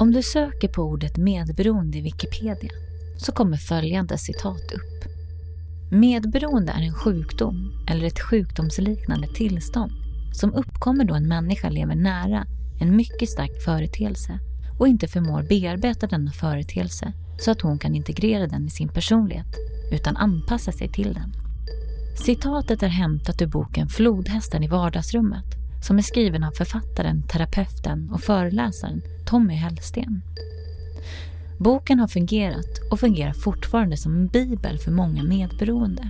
Om du söker på ordet medberoende i Wikipedia så kommer följande citat upp. Medberoende är en sjukdom eller ett sjukdomsliknande tillstånd som uppkommer då en människa lever nära en mycket stark företeelse och inte förmår bearbeta denna företeelse så att hon kan integrera den i sin personlighet utan anpassa sig till den. Citatet är hämtat ur boken Flodhästen i vardagsrummet som är skriven av författaren, terapeuten och föreläsaren Tommy Hellsten. Boken har fungerat och fungerar fortfarande som en bibel för många medberoende.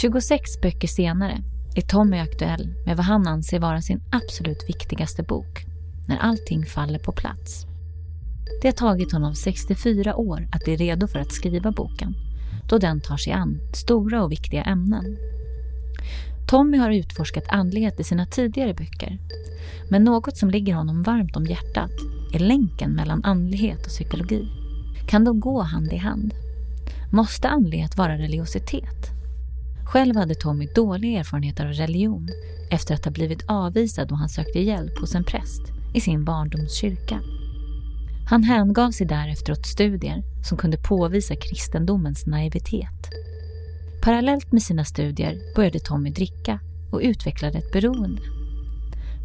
26 böcker senare är Tommy aktuell med vad han anser vara sin absolut viktigaste bok, När allting faller på plats. Det har tagit honom 64 år att bli redo för att skriva boken, då den tar sig an stora och viktiga ämnen. Tommy har utforskat andlighet i sina tidigare böcker, men något som ligger honom varmt om hjärtat är länken mellan andlighet och psykologi. Kan de gå hand i hand? Måste andlighet vara religiositet? Själv hade Tommy dåliga erfarenheter av religion efter att ha blivit avvisad då han sökte hjälp hos en präst i sin barndomskyrka. Han hängav sig därefter åt studier som kunde påvisa kristendomens naivitet. Parallellt med sina studier började Tommy dricka och utvecklade ett beroende.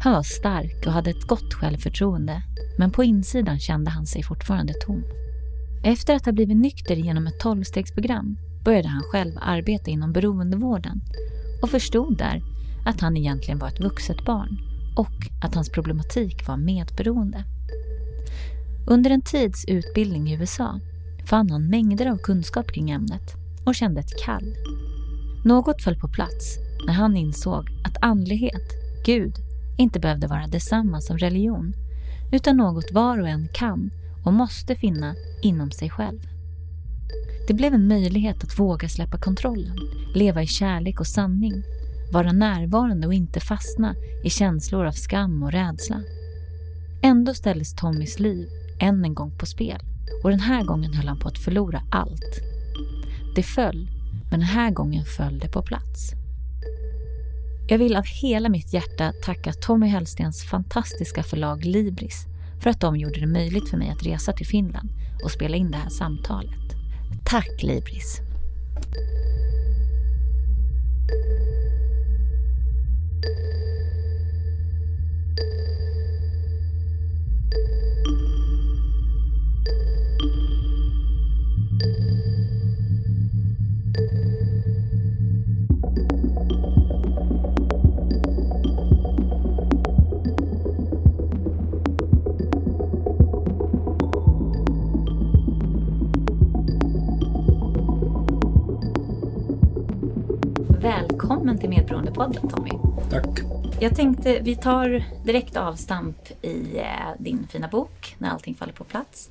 Han var stark och hade ett gott självförtroende men på insidan kände han sig fortfarande tom. Efter att ha blivit nykter genom ett tolvstegsprogram började han själv arbeta inom beroendevården och förstod där att han egentligen var ett vuxet barn och att hans problematik var medberoende. Under en tids utbildning i USA fann han mängder av kunskap kring ämnet och kände ett kall. Något föll på plats när han insåg att andlighet, Gud, inte behövde vara detsamma som religion utan något var och en kan och måste finna inom sig själv. Det blev en möjlighet att våga släppa kontrollen, leva i kärlek och sanning, vara närvarande och inte fastna i känslor av skam och rädsla. Ändå ställdes Tommys liv än en gång på spel och den här gången höll han på att förlora allt. Det föll, men den här gången föll det på plats. Jag vill av hela mitt hjärta tacka Tommy Hellstens fantastiska förlag Libris för att de gjorde det möjligt för mig att resa till Finland och spela in det här samtalet. Tack Libris! Välkommen till Medberoendepodden Tommy. Tack. Jag tänkte vi tar direkt avstamp i eh, din fina bok När allting faller på plats.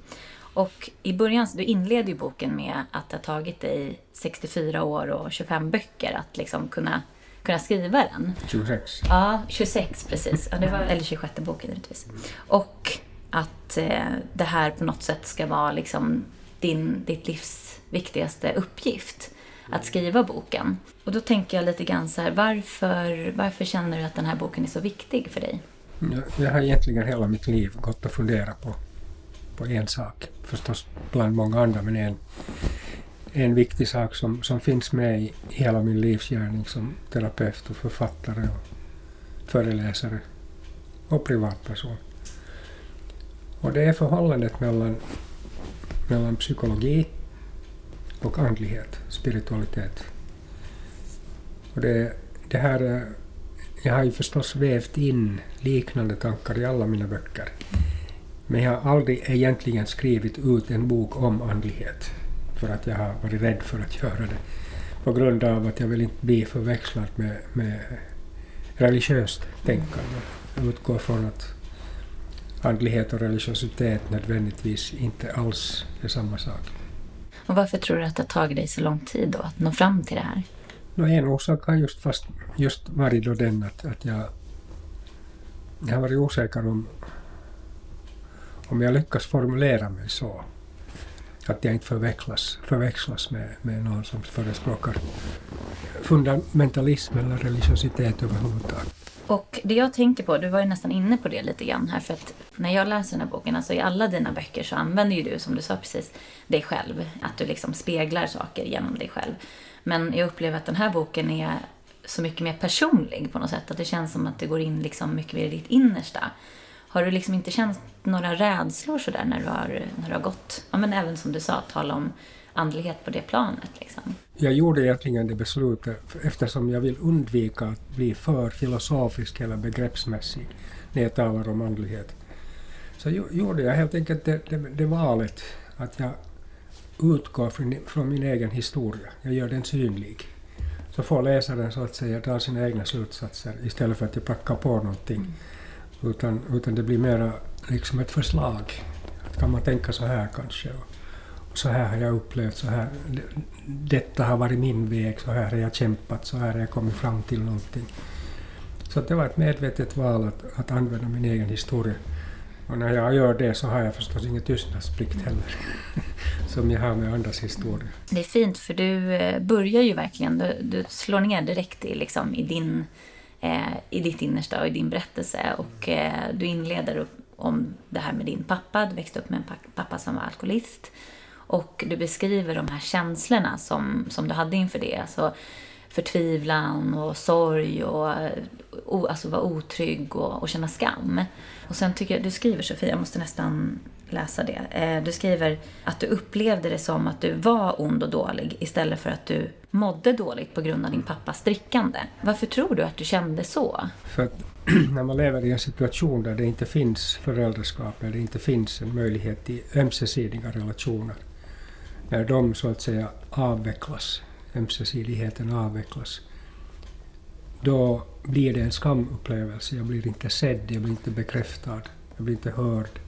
Och i början, du inleder ju boken med att det har tagit dig 64 år och 25 böcker att liksom kunna, kunna skriva den. 26. Ja, 26 precis. Ja, det var, eller 26 boken givetvis. Och att eh, det här på något sätt ska vara liksom din, ditt livs viktigaste uppgift. Att skriva boken. Och då tänker jag lite grann så här, varför, varför känner du att den här boken är så viktig för dig? Jag, jag har egentligen hela mitt liv gått och funderat på, på en sak. Förstås bland många andra, men en, en viktig sak som, som finns med i hela min livsgärning som terapeut och författare och föreläsare och privatperson. Och det är förhållandet mellan, mellan psykologi och andlighet, spiritualitet. Och det, det här, eh, jag har ju förstås vävt in liknande tankar i alla mina böcker. Men jag har aldrig egentligen skrivit ut en bok om andlighet. För att jag har varit rädd för att göra det. På grund av att jag vill inte bli förväxlad med, med religiöst tänkande. Jag utgår från att andlighet och religiositet nödvändigtvis inte alls är samma sak. Och varför tror du att det har tagit dig så lång tid då att nå fram till det här? No, en orsak har just, fast, just varit då den att, att jag, jag har varit osäker om, om jag lyckas formulera mig så att jag inte förväxlas, förväxlas med, med någon som förespråkar fundamentalism eller religiositet överhuvudtaget. Och det jag tänker på, du var ju nästan inne på det lite grann här, för att när jag läser den här boken, alltså i alla dina böcker så använder ju du, som du sa precis, dig själv. Att du liksom speglar saker genom dig själv. Men jag upplever att den här boken är så mycket mer personlig på något sätt. Att det känns som att det går in liksom mycket mer i ditt innersta. Har du liksom inte känt några rädslor sådär när du har, när du har gått, ja men även som du sa, tala om andlighet på det planet? Liksom? Jag gjorde egentligen det beslutet eftersom jag vill undvika att bli för filosofisk eller begreppsmässig när jag talar om andlighet. Så gjorde jag helt enkelt det, det, det valet att jag utgår från, från min egen historia. Jag gör den synlig. Så får läsaren så att säga dra sina egna slutsatser istället för att jag prackar på någonting. Mm. Utan, utan det blir mera liksom ett förslag. Att kan man tänka så här kanske? Och, och så här har jag upplevt, så här, detta har varit min väg, så här har jag kämpat, så här har jag kommit fram till någonting. Så det var ett medvetet val att, att använda min egen historia. Och när jag gör det så har jag förstås ingen tystnadsplikt heller, som jag har med andras historia. Det är fint för du eh, börjar ju verkligen, du, du slår ner direkt i, liksom, i din eh, i ditt innersta och i din berättelse. Och eh, du inleder upp om det här med din pappa. Du växte upp med en pappa som var alkoholist. Och du beskriver de här känslorna som, som du hade inför det. Alltså förtvivlan och sorg och o, alltså vara otrygg och, och känna skam. Och sen tycker jag, du skriver Sofia, jag måste nästan läsa det. Eh, du skriver att du upplevde det som att du var ond och dålig istället för att du mådde dåligt på grund av din pappas drickande. Varför tror du att du kände så? För att när man lever i en situation där det inte finns föräldraskap, där det inte finns en möjlighet till ömsesidiga relationer, när de så att säga avvecklas, ömsesidigheten avvecklas, då blir det en skamupplevelse. Jag blir inte sedd, jag blir inte bekräftad, jag blir inte hörd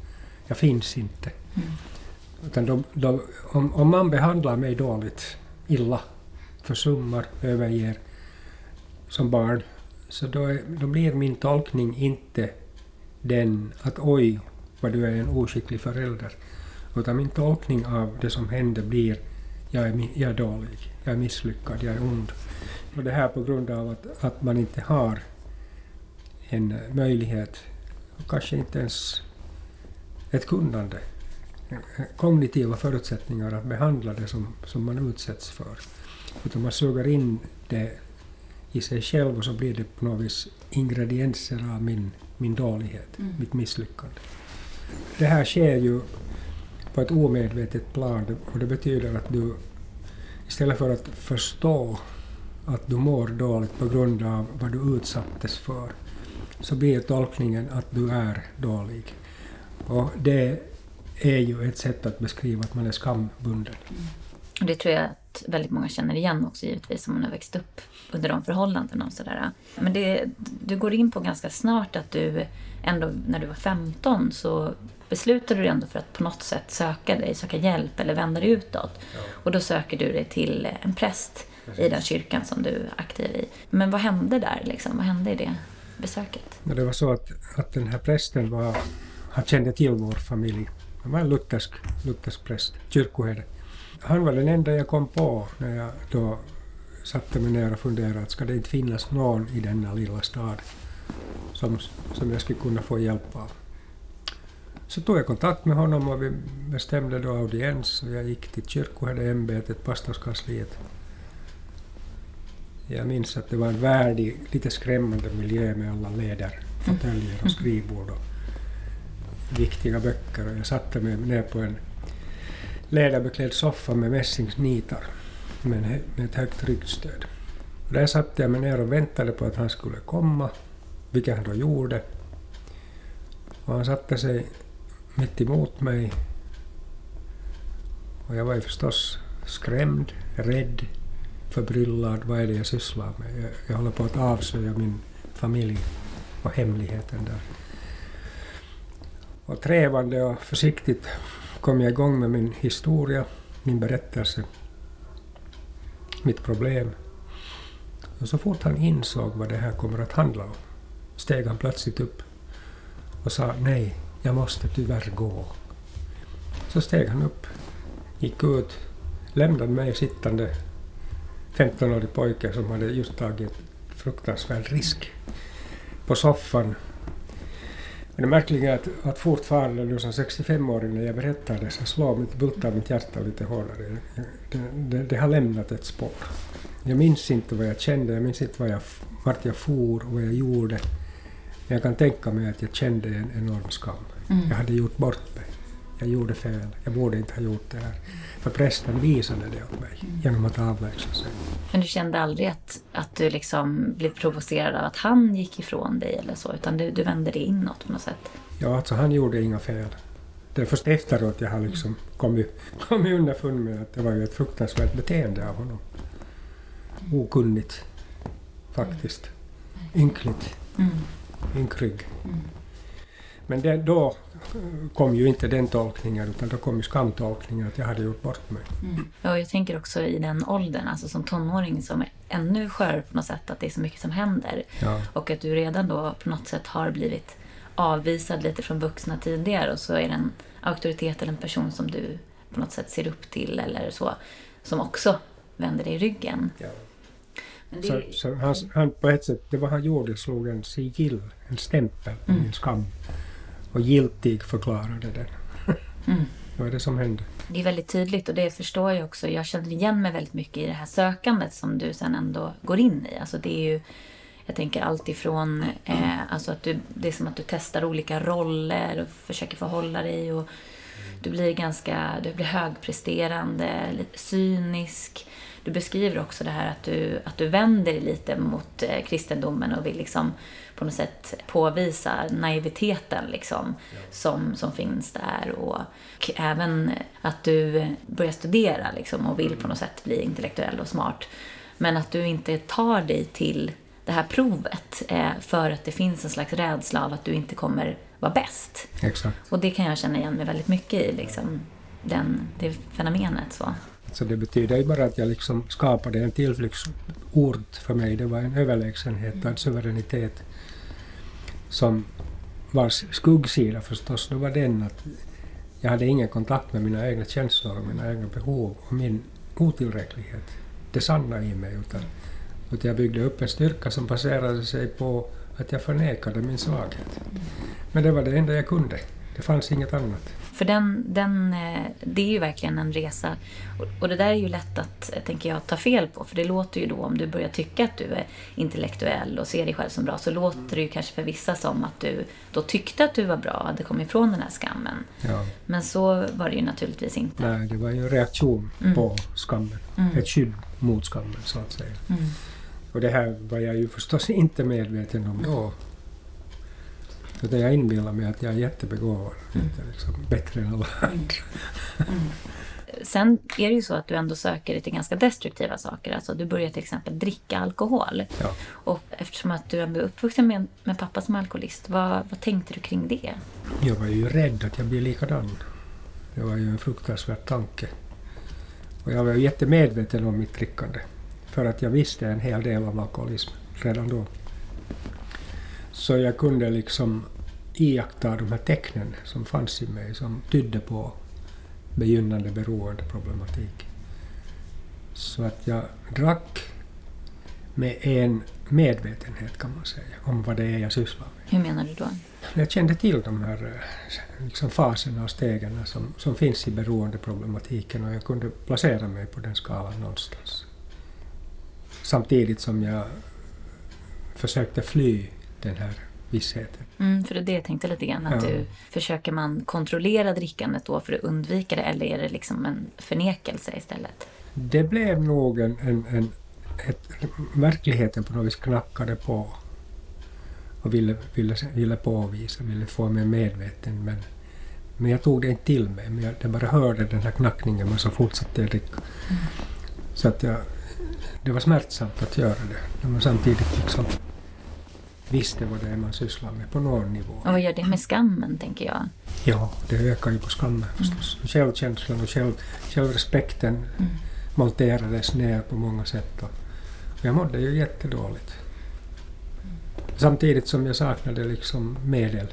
jag finns inte. Mm. Utan då, då, om, om man behandlar mig dåligt, illa, försummar, överger som barn, så då, är, då blir min tolkning inte den att oj, vad du är en oskicklig förälder. Utan min tolkning av det som hände blir jag är, jag är dålig, jag är misslyckad, jag är ond. Och det här på grund av att, att man inte har en möjlighet, kanske inte ens ett kunnande, kognitiva förutsättningar att behandla det som, som man utsätts för. Utan man suger in det i sig själv och så blir det på något vis ingredienser av min, min dålighet, mm. mitt misslyckande. Det här sker ju på ett omedvetet plan och det betyder att du istället för att förstå att du mår dåligt på grund av vad du utsattes för, så blir tolkningen att du är dålig. Och det är ju ett sätt att beskriva att man är skambunden. Mm. Och det tror jag att väldigt många känner igen också givetvis som man har växt upp under de förhållandena och sådär. Men det, du går in på ganska snart att du ändå när du var 15 så beslutade du ändå för att på något sätt söka dig, söka hjälp eller vända dig utåt. Ja. Och då söker du dig till en präst Precis. i den kyrkan som du är aktiv i. Men vad hände där liksom? Vad hände i det besöket? Ja, det var så att, att den här prästen var han kände till vår familj. Han var en luthersk, luthersk präst, kyrkoherde. Han var den enda jag kom på när jag då satte mig ner och funderade att ska det inte finnas någon i denna lilla stad som, som jag skulle kunna få hjälp av. Så tog jag kontakt med honom och vi bestämde då audiens och jag gick till kyrkoherdeämbetet, pastorskansliet. Jag minns att det var en värdig, lite skrämmande miljö med alla läderfåtöljer och skrivbord och viktiga böcker och jag satte mig ner på en läderbeklädd soffa med mässingsnitar med, med ett högt ryggstöd. Och där satte jag mig ner och väntade på att han skulle komma, vilket han då gjorde. Och han satte sig mitt emot mig och jag var ju förstås skrämd, rädd, förbryllad. Vad är det jag sysslar med? Jag, jag håller på att avslöja min familj och hemligheten där. Och trevande och försiktigt kom jag igång med min historia, min berättelse, mitt problem. Och så fort han insåg vad det här kommer att handla om steg han plötsligt upp och sa nej, jag måste tyvärr gå. Så steg han upp, gick ut, lämnade mig sittande 15-årig pojke som hade just tagit fruktansvärd risk på soffan. Men det märkliga är att, att fortfarande nu som 65-åring när jag berättar det så slår mitt, bultar mitt hjärta lite hårdare. Det, det, det, har lämnat ett spår. Jag minns inte vad jag kände, jag minns inte vad jag, vart jag for och vad jag gjorde. Men jag kan tänka mig att jag kände en enorm skam. Mm. Jag hade gjort bort mig jag gjorde fel, jag borde inte ha gjort det här. För prästen visade det åt mig mm. genom att avlägsna sig. Men du kände aldrig att, att du liksom blev provocerad av att han gick ifrån dig eller så, utan du, du vände dig inåt på något sätt? Ja, alltså han gjorde inga fel. Det är först efteråt jag har liksom kommit, kommit underfund med att det var ju ett fruktansvärt beteende av honom. Okunnigt, faktiskt. Ynkligt. Mm. Ynkrygg. Mm. Men det, då kom ju inte den tolkningen utan då kom ju skamtolkningen att jag hade gjort bort mig. Mm. Ja, jag tänker också i den åldern, alltså som tonåring som är ännu skörare på något sätt, att det är så mycket som händer. Ja. Och att du redan då på något sätt har blivit avvisad lite från vuxna tidigare och så är det en auktoritet eller en person som du på något sätt ser upp till eller så, som också vänder dig ryggen. Ja. Det... Så, så han, han, på ett sätt, det var han gjorde, slog en sigill, en stämpel på mm. min skam och giltig förklarade den. Mm. det var det som hände. Det är väldigt tydligt och det förstår jag också. Jag känner igen mig väldigt mycket i det här sökandet som du sen ändå går in i. Alltså det är ju, jag tänker allt ifrån eh, alltså att du, det är som att du testar olika roller och försöker förhålla dig. Och du blir ganska du blir högpresterande, lite cynisk. Du beskriver också det här att du, att du vänder dig lite mot eh, kristendomen och vill liksom på något sätt påvisa naiviteten liksom, ja. som, som finns där. Och, och, även att du börjar studera liksom, och vill mm. på något sätt bli intellektuell och smart. Men att du inte tar dig till det här provet eh, för att det finns en slags rädsla av att du inte kommer vara bäst. Exakt. Och det kan jag känna igen mig väldigt mycket i, liksom, den, det fenomenet. Så. Så det betyder ju bara att jag liksom skapade en tillflyktsort för mig. Det var en överlägsenhet och en suveränitet som vars skuggsida förstås då var den att jag hade ingen kontakt med mina egna känslor och mina egna behov och min otillräcklighet, det sanna i mig, utan, utan jag byggde upp en styrka som baserade sig på att jag förnekade min svaghet. Men det var det enda jag kunde. Det fanns inget annat. För den, den, eh, det är ju verkligen en resa. Och det där är ju lätt att, tänker jag, ta fel på. För det låter ju då, om du börjar tycka att du är intellektuell och ser dig själv som bra, så låter det ju kanske för vissa som att du då tyckte att du var bra och hade kommit ifrån den här skammen. Ja. Men så var det ju naturligtvis inte. Nej, det var ju en reaktion mm. på skammen. Mm. Ett skydd mot skammen, så att säga. Mm. Och det här var jag ju förstås inte medveten om då. Utan jag inbillar mig att jag är jättebegåvad, mm. inte liksom bättre än alla andra. Mm. Sen är det ju så att du ändå söker dig till ganska destruktiva saker. Alltså du börjar till exempel dricka alkohol. Ja. Och eftersom att du är uppvuxen med, med pappa som alkoholist, vad, vad tänkte du kring det? Jag var ju rädd att jag blir likadan. Det var ju en fruktansvärd tanke. Och jag var ju jättemedveten om mitt drickande. För att jag visste en hel del om alkoholism redan då. Så jag kunde liksom iaktta de här tecknen som fanns i mig som tydde på begynnande beroendeproblematik. Så att jag drack med en medvetenhet kan man säga om vad det är jag sysslar med. Hur menar du då? Jag kände till de här liksom faserna och stegen som, som finns i beroendeproblematiken och jag kunde placera mig på den skalan någonstans. Samtidigt som jag försökte fly den här vissheten. Mm, för det det jag tänkte lite grann. Att ja. du, försöker man kontrollera drickandet då för att undvika det eller är det liksom en förnekelse istället? Det blev nog en, en, en ett, verkligheten på något vis knackade på och ville, ville, ville påvisa, ville få mig medveten. Men, men jag tog det inte till mig. Men jag, jag bara hörde den här knackningen men så fortsatte jag dricka. Mm. Så att jag, det var smärtsamt att göra det. Men samtidigt liksom visste vad det är man sysslar med på någon nivå. Och vad gör det med skammen, tänker jag? Ja, det ökar ju på skammen förstås. Mm. Självkänslan och själv, självrespekten mm. monterades ner på många sätt. Och jag mådde ju jättedåligt. Samtidigt som jag saknade liksom medel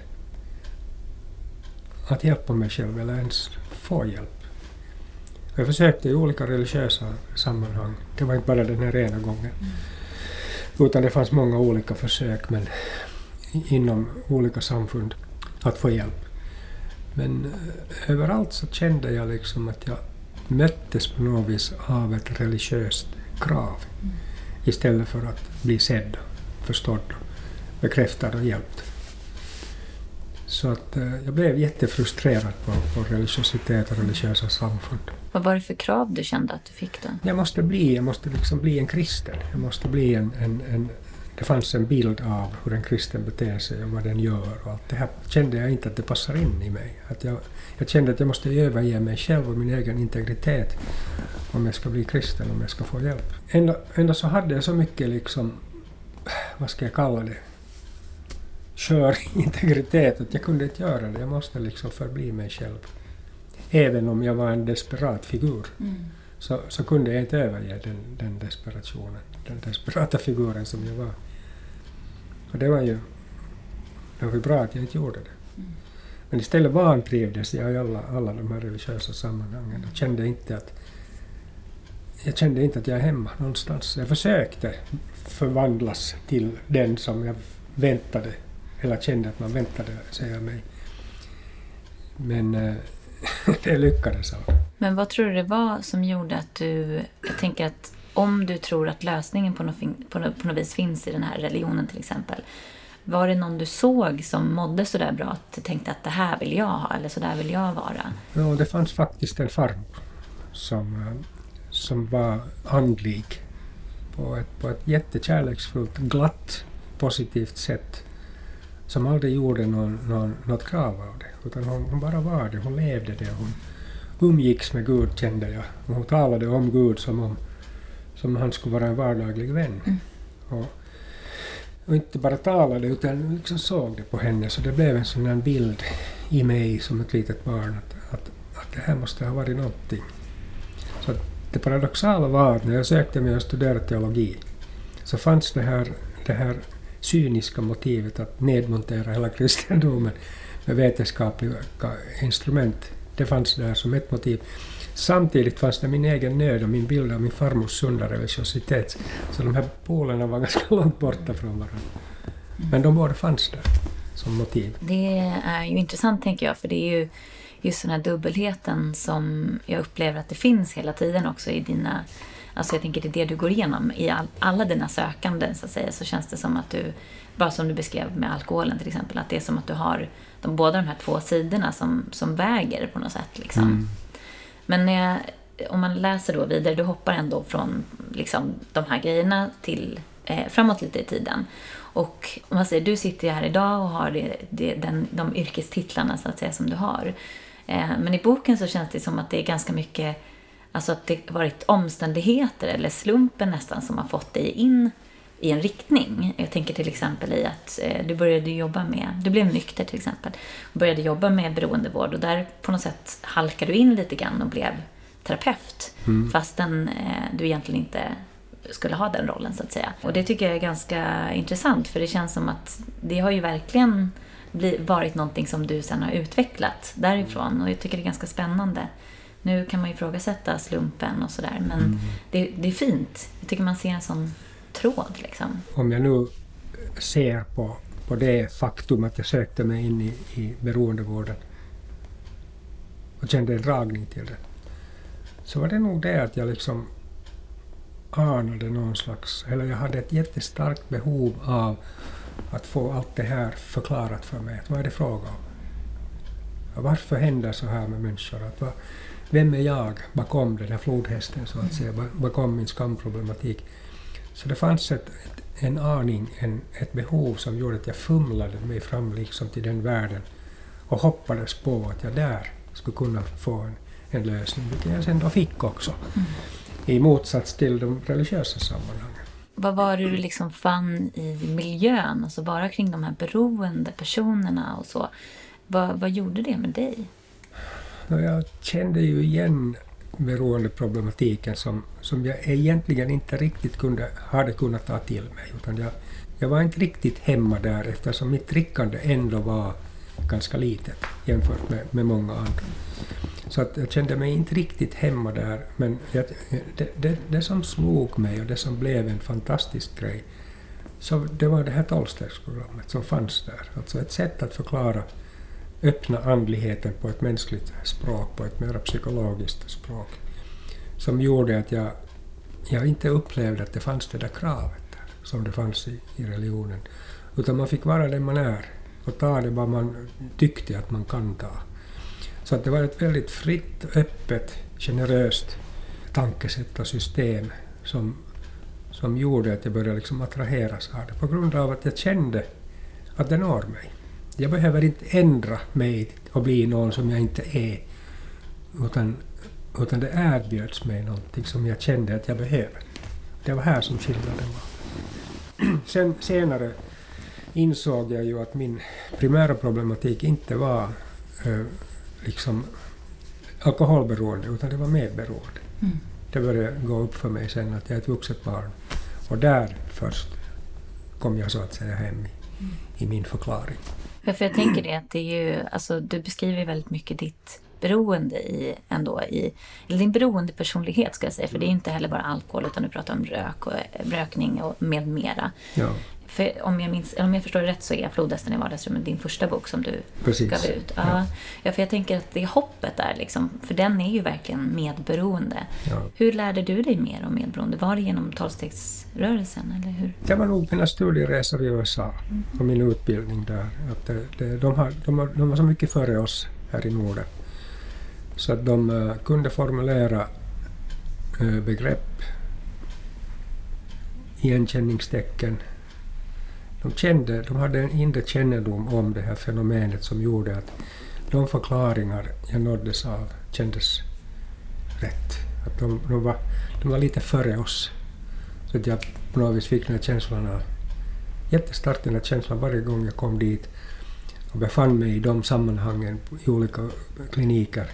att hjälpa mig själv eller ens få hjälp. Jag försökte i olika religiösa sammanhang. Det var inte bara den här ena gången. Mm. Utan det fanns många olika försök men inom olika samfund att få hjälp. Men eh, överallt så kände jag liksom att jag möttes på något vis av ett religiöst krav istället för att bli sedd, förstådd, bekräftad och hjälpt. Så att eh, jag blev jättefrustrerad på, på religiositet och religiösa samfund. Vad var det för krav du kände att du fick då? Jag måste bli, jag måste liksom bli en kristen. Jag måste bli en, en, en det fanns en bild av hur en kristen beter sig och vad den gör och allt det här kände jag inte att det passar in i mig. Att jag, jag kände att jag måste överge mig själv och min egen integritet om jag ska bli kristen, om jag ska få hjälp. Ändå, ändå så hade jag så mycket liksom, vad ska jag kalla det, skör integritet att jag kunde inte göra det. Jag måste liksom förbli mig själv. Även om jag var en desperat figur mm. så, så kunde jag inte överge den, den desperationen, den desperata figuren som jag var. Och det var ju, det var bra att jag inte gjorde det. Mm. Men istället vantrivdes jag i alla, alla de här religiösa sammanhangen och kände inte att jag kände inte att jag är hemma någonstans. Jag försökte förvandlas till den som jag väntade eller kände att man väntade sig av mig. Men äh, det lyckades aldrig. Men vad tror du det var som gjorde att du... Jag tänker att om du tror att lösningen på något, på något, på något vis finns i den här religionen till exempel. Var det någon du såg som mådde så där bra att du tänkte att det här vill jag ha eller så där vill jag vara? Ja, det fanns faktiskt en farmor som, eh, som var andlig på ett, på ett jättekärleksfullt, glatt, positivt sätt som aldrig gjorde någon, någon, något krav av det, utan hon, hon, bara var det, hon levde det. Hon umgicks med Gud kände jag. Och hon talade om Gud som om som han skulle vara en vardaglig vän. Mm. Och, och, inte bara talade utan liksom såg det på henne, så det blev en sån här bild i mig som ett litet barn att, att, att det här måste ha varit någonting. Så det paradoxala var att när jag sökte mig och studerade teologi så fanns det här, det här cyniska motivet att nedmontera hela kristendomen med vetenskapliga instrument. Det fanns där som ett motiv. Samtidigt fanns det min egen nöd och min bild av min farmors sunda religiositet. Så de här polerna var ganska långt borta från varandra. Men de båda fanns där som motiv. Det är ju intressant tänker jag, för det är ju just den här dubbelheten som jag upplever att det finns hela tiden också i dina Alltså jag tänker det är det du går igenom i all, alla dina sökanden så att säga. Så känns det som att du, bara som du beskrev med alkoholen till exempel, att det är som att du har de, båda de här två sidorna som, som väger på något sätt. Liksom. Mm. Men jag, om man läser då vidare, du hoppar ändå från liksom, de här grejerna till eh, framåt lite i tiden. Och om man säger, du sitter ju här idag och har det, det, den, de yrkestitlarna så att säga som du har. Eh, men i boken så känns det som att det är ganska mycket Alltså att det varit omständigheter eller slumpen nästan som har fått dig in i en riktning. Jag tänker till exempel i att eh, du började jobba med, du blev nykter till exempel, och började jobba med beroendevård och där på något sätt halkade du in lite grann och blev terapeut. Mm. Fastän eh, du egentligen inte skulle ha den rollen så att säga. Och det tycker jag är ganska intressant för det känns som att det har ju verkligen varit någonting som du sen har utvecklat därifrån och jag tycker det är ganska spännande. Nu kan man ju ifrågasätta slumpen och sådär, men mm. det, det, är fint. Jag tycker man ser en sån tråd. Liksom. Om jag nu ser på, på det faktum att jag sökte mig in i, i beroendevården och kände en dragning till det, så var det nog det att jag liksom anade någon slags, eller jag hade ett jättestarkt behov av att få allt det här förklarat för mig. Vad är det fråga om? Varför händer så här med människor? Att vad, vem är jag bakom den här flodhästen, så att säga, bakom min skamproblematik? Så det fanns ett, ett, en aning, en, ett behov som gjorde att jag fumlade mig fram liksom till den världen och hoppades på att jag där skulle kunna få en, en lösning, vilket jag sen då fick också. Mm. I motsats till de religiösa sammanhangen. Vad var det du liksom fann i miljön, alltså bara kring de här beroende personerna och så? Vad, vad gjorde det med dig? Jag kände ju igen beroendeproblematiken som, som jag egentligen inte riktigt kunde, hade kunnat ta till mig. Utan jag, jag var inte riktigt hemma där eftersom mitt drickande ändå var ganska litet jämfört med, med många andra. Så att jag kände mig inte riktigt hemma där, men jag, det, det, det som slog mig och det som blev en fantastisk grej, så det var det här tolvstegsprogrammet som fanns där. Alltså ett sätt att förklara öppna andligheten på ett mänskligt språk, på ett mer psykologiskt språk, som gjorde att jag, jag inte upplevde att det fanns det där kravet där, som det fanns i, i religionen, utan man fick vara den man är och ta det vad man tyckte att man kan ta. Så att det var ett väldigt fritt, öppet, generöst tankesätt och system som, som gjorde att jag började liksom attraheras av det, på grund av att jag kände att det når mig. Jag behöver inte ändra mig och bli någon som jag inte är, utan, utan det erbjöds mig någonting som jag kände att jag behöver. Det var här som skillnaden var. Sen senare insåg jag ju att min primära problematik inte var eh, liksom alkoholberoende, utan det var medberoende. Mm. Det började gå upp för mig sen att jag är ett vuxet barn. Och där först kom jag så att säga hem i, mm. min förklaring. Ja, för jag tänker det att det är ju, alltså du beskriver väldigt mycket ditt beroende i, ändå i, eller din beroendepersonlighet ska jag säga, för det är inte heller bara alkohol utan du pratar om rök och rökning och med mera. Ja. För om jag, minns, om jag förstår det rätt så är Flodhästen i vardagsrummet din första bok som du Precis. gav ut. Ja. ja. för jag tänker att det hoppet där, liksom, för den är ju verkligen medberoende. Ja. Hur lärde du dig mer om medberoende? Var det genom tolvstegsrörelsen, eller hur? Det var nog mina studieresor i USA mm. och min utbildning där. Att det, det, de, har, de, har, de var så mycket före oss här i Norden. Så att de uh, kunde formulera uh, begrepp, igenkänningstecken, de, kände, de hade en inre kännedom om det här fenomenet som gjorde att de förklaringar jag nåddes av kändes rätt. Att de, de, var, de var lite före oss. Så att jag på något vis fick den här känslan av, jättestark den här känslan varje gång jag kom dit och befann mig i de sammanhangen i olika kliniker,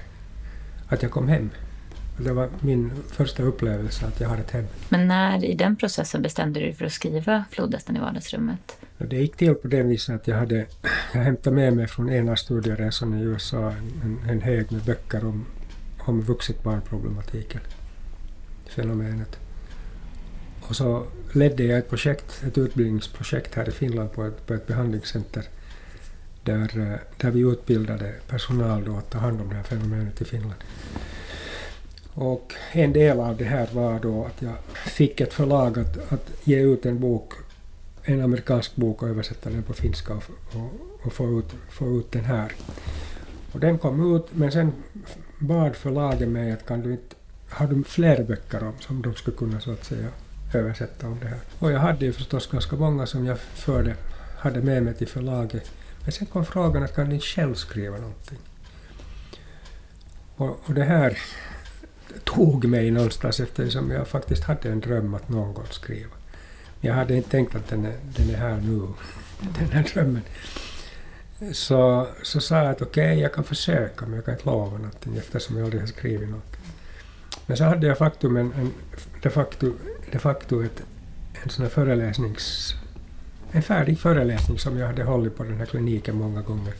att jag kom hem. Det var min första upplevelse att jag har ett hem. Men när i den processen bestämde du dig för att skriva Flodhästen i vardagsrummet? Det gick till på det viset att jag, hade, jag hämtade med mig från ena studieresan i USA en, en hög med böcker om, om vuxet barnproblematiken, fenomenet. Och så ledde jag ett projekt, ett utbildningsprojekt här i Finland på ett, på ett behandlingscenter där, där vi utbildade personal då att ta hand om det här fenomenet i Finland. Och en del av det här var då att jag fick ett förlag att, att ge ut en bok, en amerikansk bok och översätta den på finska och, och, och få, ut, få ut den här. Och den kom ut, men sen bad förlaget mig att kan du inte, har du fler böcker om som de skulle kunna så att säga översätta om det här. Och jag hade ju förstås ganska många som jag förde, hade med mig till förlaget. Men sen kom frågan att kan du inte själv skriva någonting? Och, och det här tog mig någonstans eftersom jag faktiskt hade en dröm att någon gång skriva. Jag hade inte tänkt att den är, den är här nu, den här drömmen. Så, så sa jag att okej, okay, jag kan försöka men jag kan inte lova någonting eftersom jag aldrig har skrivit något. Men så hade jag faktum en, en, de facto, de facto ett, en sån här föreläsnings... En färdig föreläsning som jag hade hållit på den här kliniken många gånger.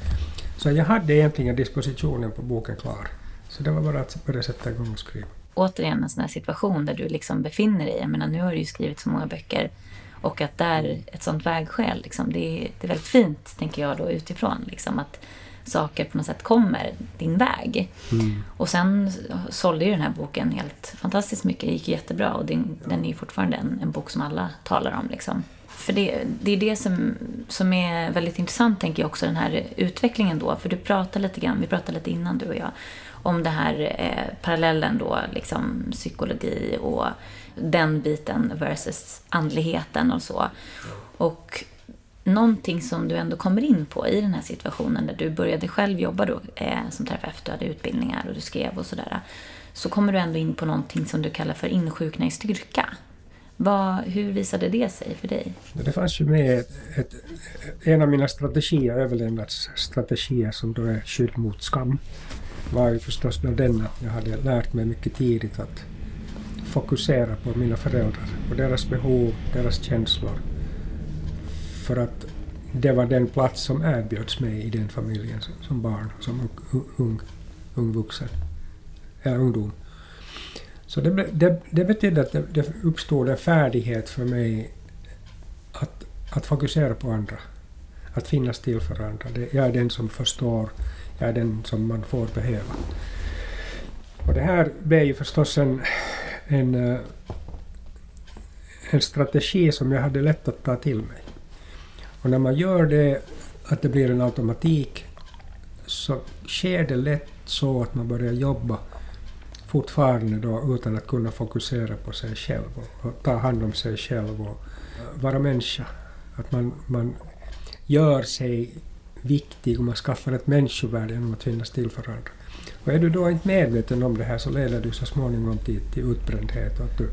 Så jag hade egentligen dispositionen på boken klar. Så det var bara att börja sätta igång och skriva. Återigen en sån här situation där du liksom befinner dig. Jag menar, nu har du ju skrivit så många böcker. Och att där, ett sånt vägskäl, liksom, det, är, det är väldigt fint, tänker jag då utifrån. Liksom, att saker på något sätt kommer din väg. Mm. Och sen sålde ju den här boken helt fantastiskt mycket. Det gick jättebra och den, den är ju fortfarande en, en, bok som alla talar om. Liksom. För det, det är det som, som är väldigt intressant, tänker jag också, den här utvecklingen då. För du pratade lite grann, vi pratade lite innan du och jag, om det här eh, parallellen då, liksom psykologi och den biten versus andligheten och så. Och någonting som du ändå kommer in på i den här situationen där du började själv jobba då eh, som terapeut, du hade utbildningar och du skrev och sådär. Så kommer du ändå in på någonting som du kallar för insjukna i styrka. Vad, hur visade det sig för dig? Det fanns ju med ett, ett, en av mina strategier, överlevnadsstrategier, som då är skydd mot skam var ju förstås då den att jag hade lärt mig mycket tidigt att fokusera på mina föräldrar, på deras behov, deras känslor. För att det var den plats som erbjöds mig i den familjen som barn, som ung, ung vuxen. eller ungdom. Så det, det, det betydde att det, det uppstod en färdighet för mig att, att fokusera på andra. Att finnas till för andra. Det, jag är den som förstår, är den som man får behöva. Och det här blev ju förstås en, en, eh, en strategi som jag hade lätt att ta till mig. Och när man gör det, att det blir en automatik, så sker det lätt så att man börjar jobba fortfarande då utan att kunna fokusera på sig själv och, och ta hand om sig själv och vara människa. Att man, man gör sig viktig och man skaffar ett människovärde genom att finnas till för andra. Och är du då inte medveten om det här så leder du så småningom till, till utbrändhet och att du,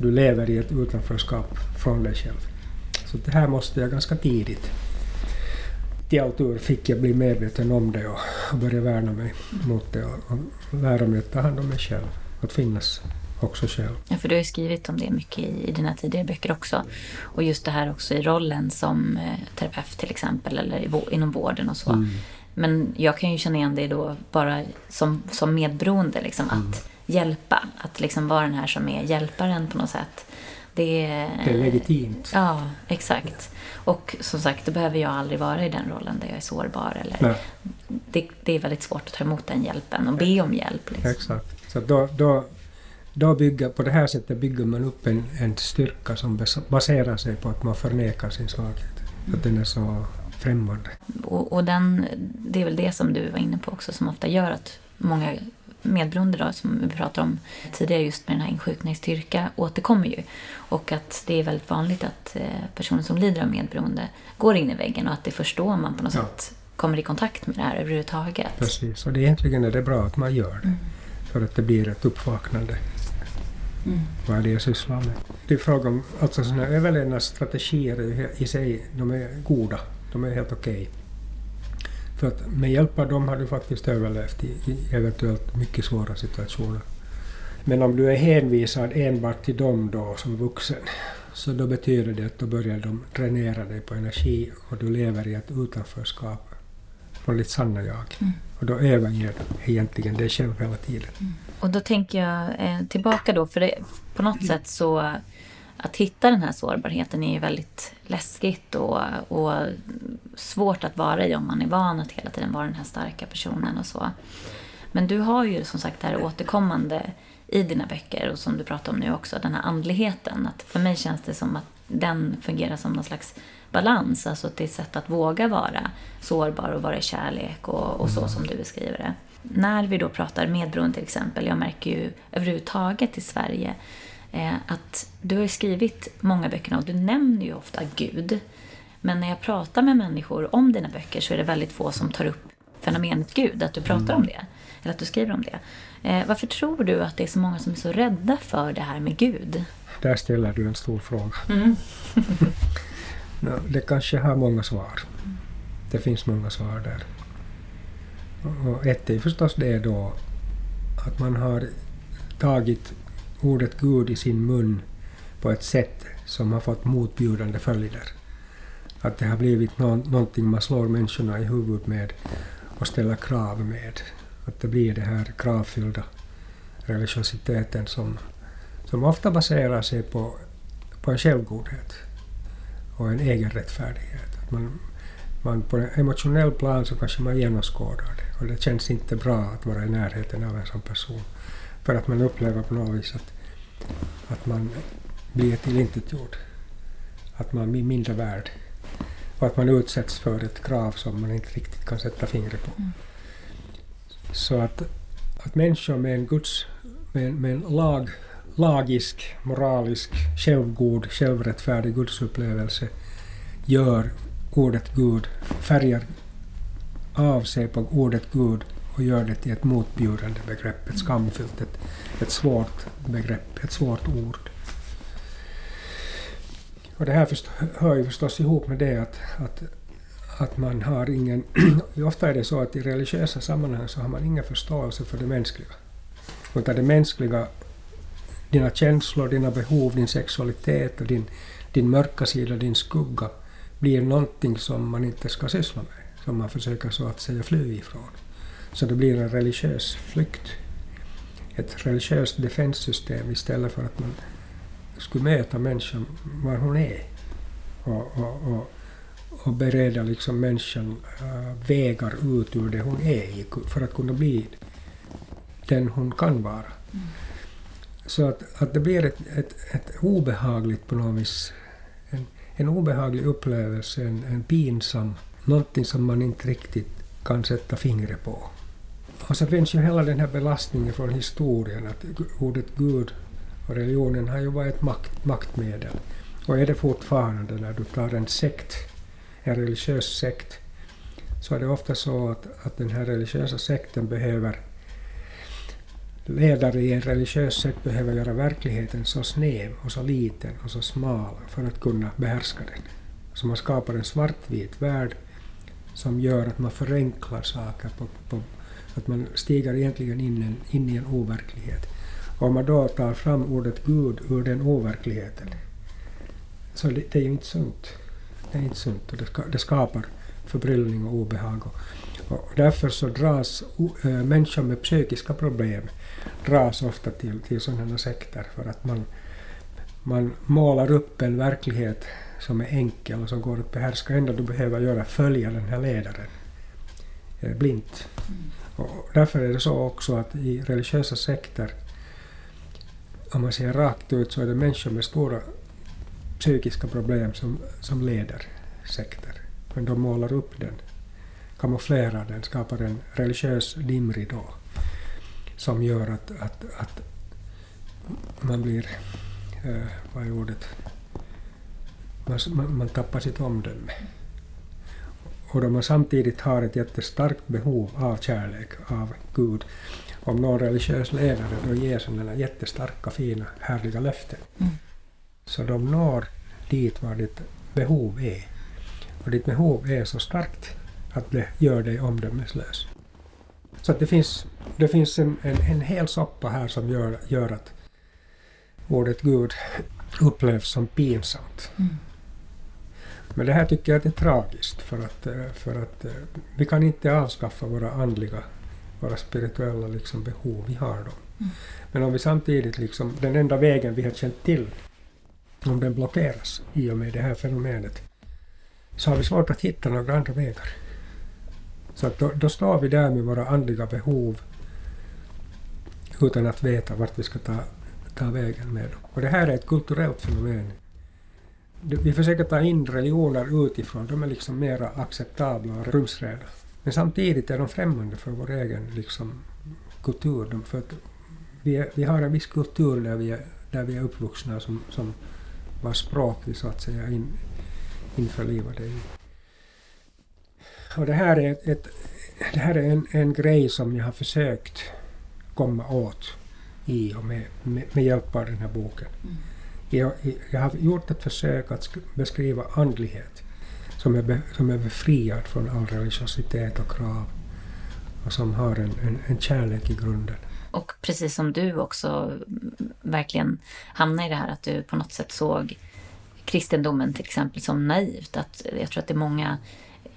du lever i ett utanförskap från dig själv. Så det här måste jag ganska tidigt till all tur fick jag bli medveten om det och, och börja värna mig mot det och, och lära mig att ta hand om mig själv. Att finnas också själv. Ja, för du har ju skrivit om det mycket i, i dina tidigare böcker också. Och just det här också i rollen som eh, terapeut till exempel, eller inom vården och så. Mm. Men jag kan ju känna igen det då bara som, som medberoende, liksom, mm. att hjälpa. Att liksom vara den här som är hjälparen på något sätt. Det är, det är legitimt. Ja, exakt. Och som sagt, då behöver jag aldrig vara i den rollen där jag är sårbar. Eller, det, det, är väldigt svårt att ta emot den hjälpen och be om hjälp. Liksom. Exakt. Så då, då, då bygger, på det här sättet bygger man upp en, en styrka som baserar sig på att man förnekar sin svaghet. Att den är så främmande. Och, och den, det är väl det som du var inne på också som ofta gör att många medberoende då, som vi pratade om tidigare just med den här insjuknandestyrka återkommer ju. Och att det är väldigt vanligt att eh, personer som lider av medberoende går in i väggen och att det är först då man på något ja. sätt kommer i kontakt med det här överhuvudtaget. Precis, och det egentligen är det bra att man gör det. Mm. För att det blir ett uppvaknande. Mm. Vad är det jag sysslar med? Det är fråga om, alltså sådana överlevnadsstrategier i sig, de är goda. De är helt okej. Okay. För att med hjälp av dem har du faktiskt överlevt i, i eventuellt mycket svåra situationer. Men om du är hänvisad enbart till dem då som vuxen, så då betyder det att då börjar de dränera dig på energi och du lever i ett utanförskap från ditt sanna jag. Mm. Och då överger du egentligen dig själv hela tiden. Mm. Och då tänker jag eh, tillbaka då, för det, på något sätt så att hitta den här sårbarheten är ju väldigt läskigt och, och svårt att vara i om man är van att hela tiden vara den här starka personen och så. Men du har ju som sagt det här återkommande i dina böcker och som du pratar om nu också, den här andligheten. Att för mig känns det som att den fungerar som någon slags balans, alltså att ett sätt att våga vara sårbar och vara i kärlek och, och så mm. som du beskriver det. När vi då pratar medberoende till exempel, jag märker ju överhuvudtaget i Sverige eh, att du har skrivit många böcker och du nämner ju ofta Gud. Men när jag pratar med människor om dina böcker så är det väldigt få som tar upp fenomenet Gud, att du pratar mm. om det. Eller att du skriver om det. Eh, varför tror du att det är så många som är så rädda för det här med Gud? Där ställer du en stor fråga. Mm. det kanske har många svar. Det finns många svar där. Och ett är förstås det då att man har tagit ordet Gud i sin mun på ett sätt som har fått motbjudande följder. Att det har blivit no någonting man slår människorna i huvudet med och ställer krav med. Att det blir den här kravfyllda religiositeten som, som ofta baserar sig på, på en självgodhet och en egen rättfärdighet. Att man, man på en emotionell plan så kanske man genomskådar det och det känns inte bra att vara i närheten av en sån person. För att man upplever på något vis att, att man blir tillintetgjord. Att man blir mindre värd. Och att man utsätts för ett krav som man inte riktigt kan sätta fingret på. Mm. Så att, att människor med en, Guds, med, med en lag, lagisk, moralisk, självgod, självrättfärdig gudsupplevelse gör ordet Gud, färgar av sig på ordet Gud och gör det till ett motbjudande begrepp, ett skamfyllt, ett, ett svårt begrepp, ett svårt ord. Och det här först, hör ju förstås ihop med det att, att, att man har ingen... ofta är det så att i religiösa sammanhang så har man ingen förståelse för det mänskliga. Utan det mänskliga, dina känslor, dina behov, din sexualitet och din, din mörka sida, din skugga, blir någonting som man inte ska syssla med, som man försöker så att säga fly ifrån. Så det blir en religiös flykt ett religiöst defenssystem istället för att man skulle möta människan var hon är och, och, och, och bereda liksom människan uh, vägar ut ur det hon är för att kunna bli den hon kan vara. Mm. Så att, att det blir ett, ett, ett obehagligt på något vis, en, obehaglig upplevelse, en, en pinsam, någonting som man inte riktigt kan sätta fingret på. Och så finns ju hela den här belastningen från historien att ordet Gud och religionen har ju varit ett makt, maktmedel. Och är det fortfarande när du tar en sekt, en religiös sekt, så är det ofta så att, att den här religiösa sekten behöver ledare i en religiös sekt behöver göra verkligheten så snäv och så liten och så smal för att kunna behärska den. Så man skapar en svartvit värld som gör att man förenklar saker, på, på, att man stiger egentligen in, en, in i en overklighet. Och om man då tar fram ordet Gud ur den overkligheten, så det, det är ju inte sunt. Det är inte sunt och det, ska, det skapar förbryllning och obehag. Och, och därför så dras äh, människor med psykiska problem dras ofta till, till sådana sekter för att man, man målar upp en verklighet som är enkel och som går att behärska. enda du behöver göra är följa den här ledaren eh, blint. Mm. Och därför är det så också att i religiösa sekter, om man ser rakt ut, så är det människor med stora psykiska problem som, som leder sekter. Men de målar upp den, kamouflerar den, skapar en religiös dimridå som gör att, att, att man blir, eh, vad är ordet, man, man tappar sitt omdöme. Och då man samtidigt har ett jättestarkt behov av kärlek, av Gud, om någon religiös ledare då ger sådana jättestarka, fina, härliga löften, mm. så de når dit var ditt behov är. Och ditt behov är så starkt att det gör dig omdömeslös. Så att det finns, det finns en, en, en hel soppa här som gör, gör att ordet Gud upplevs som pinsamt. Mm. Men det här tycker jag är tragiskt för att, eh, för att eh, vi kan inte avskaffa våra andliga, våra spirituella liksom behov, vi har dem. Mm. Men om vi samtidigt, liksom, den enda vägen vi har känt till, om den blockeras i och med det här fenomenet, så har vi svårt att hitta några andra vägar. Så att då, då står vi där med våra andliga behov utan att veta vart vi ska ta, ta vägen med dem. Och det här är ett kulturellt fenomen. Vi försöker ta in religioner utifrån, de är liksom mera acceptabla och rumsrena. Men samtidigt är de främmande för vår egen liksom, kultur. För att vi, är, vi har en viss kultur där vi är, där vi är uppvuxna som, som vars språk vi så att säga in, införlivade i. Och det här är, ett, det här är en, en grej som jag har försökt komma åt i och med, med, med hjälp av den här boken. Mm. Jag, jag, har gjort ett försök att beskriva andlighet som är, be, som är befriad från all religiositet och krav och som har en, en, en kärlek i grunden. Och precis som du också verkligen hamnade i det här att du på något sätt såg kristendomen till exempel som naivt. Att jag tror att det är många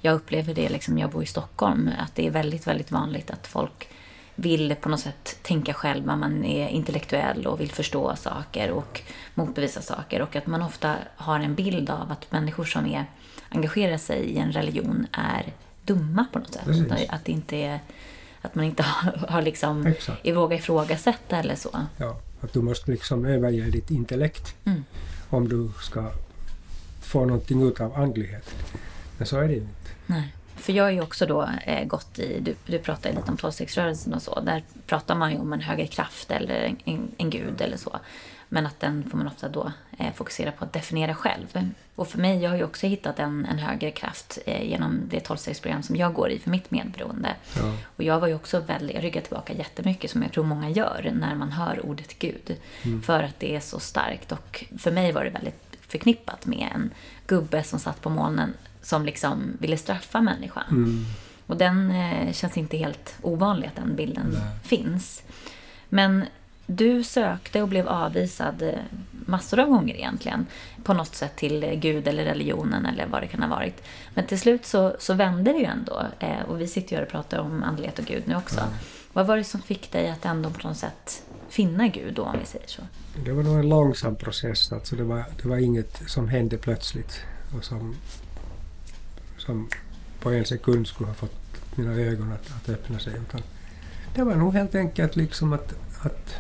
jag upplever det liksom, jag bor i Stockholm, att det är väldigt, väldigt vanligt att folk vill på något sätt tänka själva, man är intellektuell och vill förstå saker och motbevisa saker och att man ofta har en bild av att människor som är, engagerar sig i en religion är dumma på något sätt. Precis. Att, det inte är, att man inte har, har liksom våga ifrågasätta eller så. Ja, att du måste liksom överge ditt intellekt mm. om du ska få någonting ut av andligheten. Men så är det ju inte. Nej. För jag har ju också då eh, gått i, du, du pratade lite om tolvstegsrörelsen och så. Där pratar man ju om en högre kraft eller en, en, en gud eller så. Men att den får man ofta då eh, fokusera på att definiera själv. Och för mig, jag har ju också hittat en, en högre kraft eh, genom det tolvstegsprogram som jag går i för mitt medberoende. Ja. Och jag var ju också väldigt, jag ryggar tillbaka jättemycket som jag tror många gör när man hör ordet Gud. Mm. För att det är så starkt. Och för mig var det väldigt förknippat med en gubbe som satt på molnen som liksom ville straffa människan. Mm. Och den eh, känns inte helt ovanlig att den bilden Nej. finns. Men du sökte och blev avvisad eh, massor av gånger egentligen. På något sätt till Gud eller religionen eller vad det kan ha varit. Men till slut så, så vände det ju ändå. Eh, och vi sitter ju här och pratar om andlighet och Gud nu också. Mm. Vad var det som fick dig att ändå på något sätt finna Gud då, om vi säger så? Det var nog en långsam process. Alltså det, var, det var inget som hände plötsligt och som, som på en sekund skulle ha fått mina ögon att, att öppna sig. Utan det var nog helt enkelt liksom att, att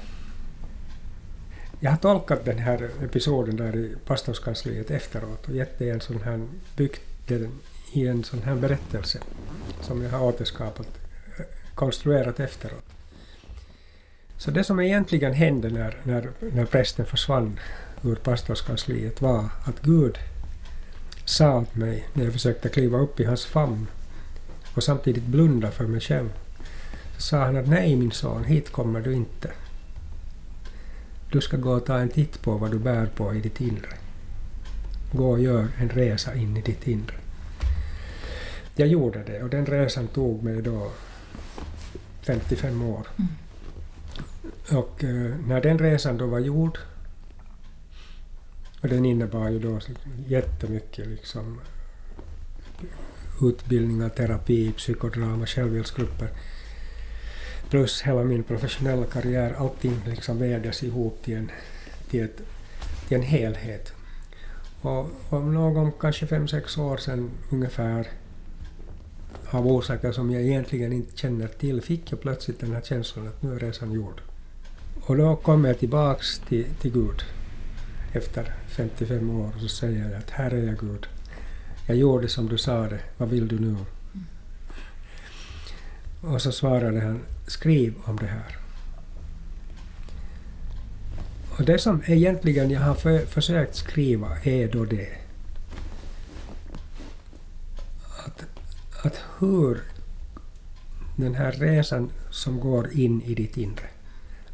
jag har tolkat den här episoden där i pastorskansliet efteråt och gett det en sån här, byggt den i en sån här berättelse som jag har återskapat, konstruerat efteråt. Så det som egentligen hände när, när, när prästen försvann ur pastorskansliet var att Gud sa åt mig när jag försökte kliva upp i hans famn och samtidigt blunda för mig själv. Så sa han att nej min son, hit kommer du inte. Du ska gå och ta en titt på vad du bär på i ditt inre. Gå och gör en resa in i ditt inre. Jag gjorde det och den resan tog mig då 55 år. Mm. Och eh, när den resan då var gjord och den innebar ju då jättemycket liksom utbildningar, terapi, psykodrama, självhjälpsgrupper plus hela min professionella karriär, allting liksom vävdes ihop till en, till, ett, till en helhet. Och om någon, kanske fem, sex år sedan ungefär, av orsaker som jag egentligen inte känner till, fick jag plötsligt den här känslan att nu är resan gjord. Och då kom jag tillbaks till, till Gud efter 55 år så säger jag att här är jag Gud. Jag gjorde som du sa det, vad vill du nu? Och så svarade han, skriv om det här. Och det som egentligen jag har för, försökt skriva är då det. Att, att hur den här resan som går in i ditt inre,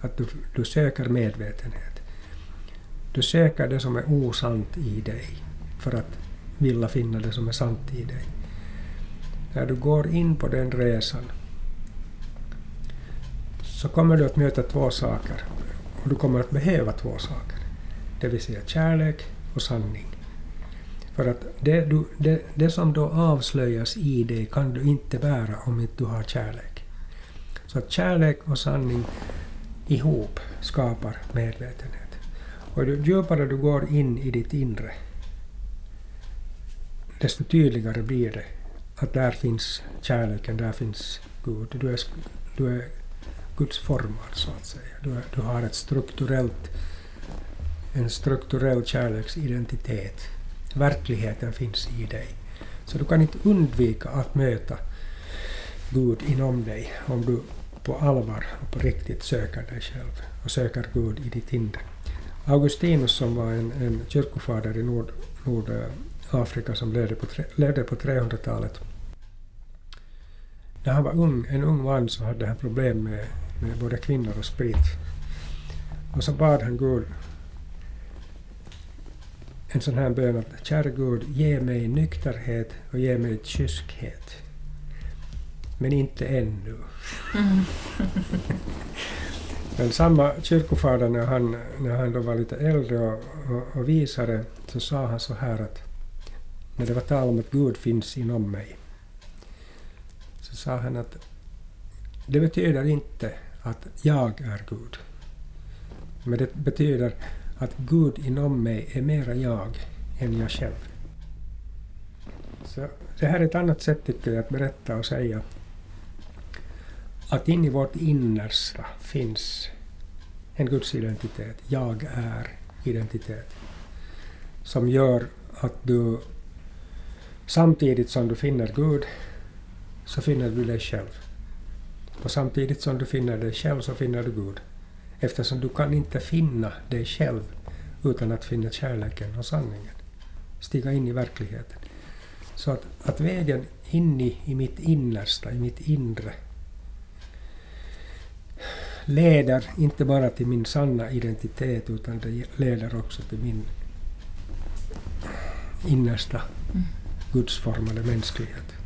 att du, du söker medvetenhet. Du söker det som är osant i dig för att vilja finna det som är sant i dig. När du går in på den resan så kommer du att möta två saker. Och du kommer att behöva två saker. Det vill säga kärlek och sanning. För att det, du, det, det som då avslöjas i dig kan du inte bära om inte du har kärlek. Så att kärlek och sanning ihop skapar medvetenhet. Och ju djupare du går in i ditt inre, desto tydligare blir det att där finns kärleken, där finns Gud. Du är, du är Guds formad så att säga. Du, du har ett strukturellt, en strukturell kärleksidentitet. Verkligheten finns i dig. Så du kan inte undvika att möta Gud inom dig om du på allvar och på riktigt söker dig själv och söker Gud i ditt inre. Augustinus som var en, en kyrkofader i Nord, Nordafrika som levde på, levde på 300-talet. När han var ung, en ung man så hade han problem med med både kvinnor och sprit. Och så bad han Gud en sån här bön att kära Gud, ge mig nykterhet och ge mig kyskhet. Men inte ännu. Mm. Men samma kyrkofader när han, när han då var lite äldre och, och, och visare så sa han så här att när det var tal om att Gud finns inom mig så sa han att det betyder inte att jag är Gud. Men det betyder att Gud inom mig är mera jag än jag själv. Så det här är ett annat sätt tycker jag att berätta och säga att in i vårt innersta finns en gudsidentitet, jag är identitet, som gör att du samtidigt som du finner Gud så finner du dig själv. Och samtidigt som du finner dig själv så finner du Gud. Eftersom du kan inte finna dig själv utan att finna kärleken och sanningen. Stiga in i verkligheten. Så att, att vägen in i, i mitt innersta, i mitt inre, leder inte bara till min sanna identitet utan det leder också till min innersta mm. gudsformade mänsklighet.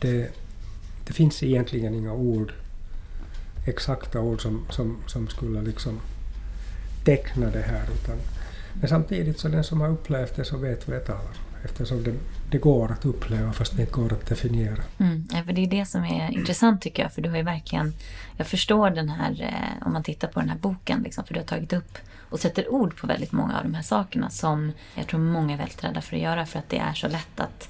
det, det finns egentligen inga ord, exakta ord som, som, som skulle liksom teckna det här. Utan, men samtidigt så den som har upplevt det så vet vad jag talar om eftersom det, det går att uppleva fast det inte går att definiera. Mm, för det är det som är intressant tycker jag. För du har ju verkligen, jag förstår den här, eh, om man tittar på den här boken, liksom, för du har tagit upp och sätter ord på väldigt många av de här sakerna som jag tror många är väldigt rädda för att göra för att det är så lätt att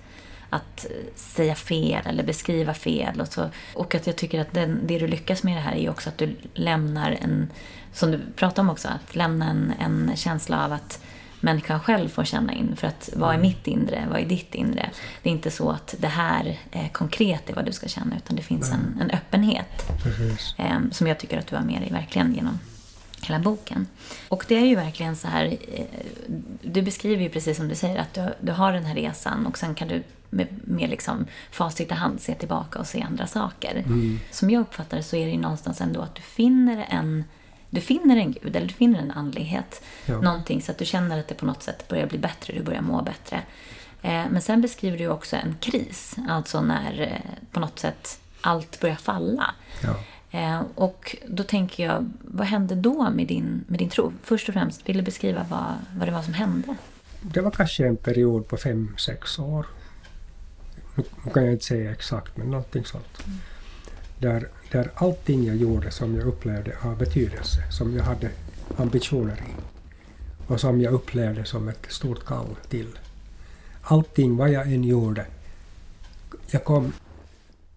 att säga fel eller beskriva fel. Och, så. och att jag tycker att den, det du lyckas med det här är också att du lämnar en, som du pratade om också, att lämna en, en känsla av att människan själv får känna in. För att vad är mm. mitt inre? Vad är ditt inre? Det är inte så att det här eh, konkret är vad du ska känna utan det finns en, en öppenhet. Eh, som jag tycker att du har med dig verkligen genom hela boken. Och det är ju verkligen så här, eh, du beskriver ju precis som du säger att du, du har den här resan och sen kan du med, med liksom facit i hand se tillbaka och se andra saker. Mm. Som jag uppfattar så är det ju någonstans ändå att du finner en du finner en gud eller du finner en andlighet. Ja. Någonting så att du känner att det på något sätt börjar bli bättre, du börjar må bättre. Eh, men sen beskriver du också en kris, alltså när eh, på något sätt allt börjar falla. Ja. Eh, och då tänker jag, vad hände då med din, med din tro? Först och främst, vill du beskriva vad, vad det var som hände? Det var kanske en period på fem, sex år. Nu kan jag inte säga exakt, men någonting sånt. Mm. Där, där allting jag gjorde som jag upplevde av betydelse, som jag hade ambitioner i och som jag upplevde som ett stort kall till. Allting vad jag än gjorde, jag kom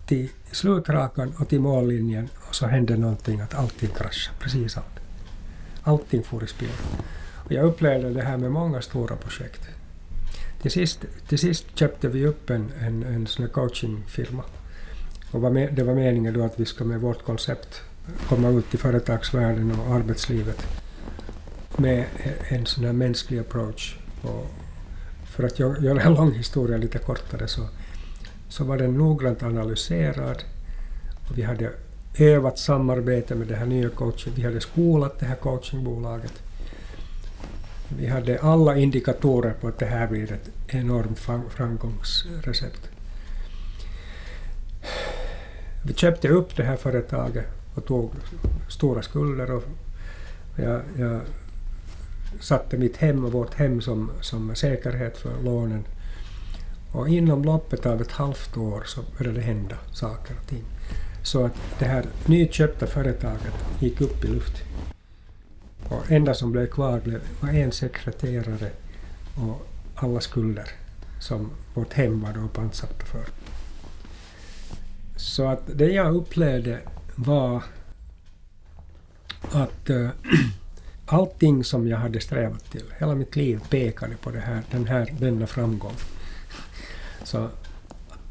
till slutrakan och till mållinjen och så hände någonting att allting kraschade, precis allt. Allting for i spill. Och jag upplevde det här med många stora projekt. Till sist, till sist köpte vi upp en, en, en coachingfirma. Och det var meningen då att vi ska med vårt koncept komma ut i företagsvärlden och arbetslivet med en sån här mänsklig approach. Och för att göra en lång historia lite kortare så så var den noggrant analyserad. Och vi hade övat samarbete med det här nya coaching. Vi hade skolat det här coachingbolaget. Vi hade alla indikatorer på att det här blir ett enormt framgångsrecept. Vi köpte upp det här företaget och tog stora skulder. Och jag, jag satte mitt hem och vårt hem som, som säkerhet för lånen. Och inom loppet av ett halvt år så började det hända saker och ting. Så att det här nyköpta företaget gick upp i luft. Och enda som blev kvar blev, var en sekreterare och alla skulder som vårt hem var då pantsatta för. Så att det jag upplevde var att äh, allting som jag hade strävat till, hela mitt liv pekade på det här, den här, denna framgång. Så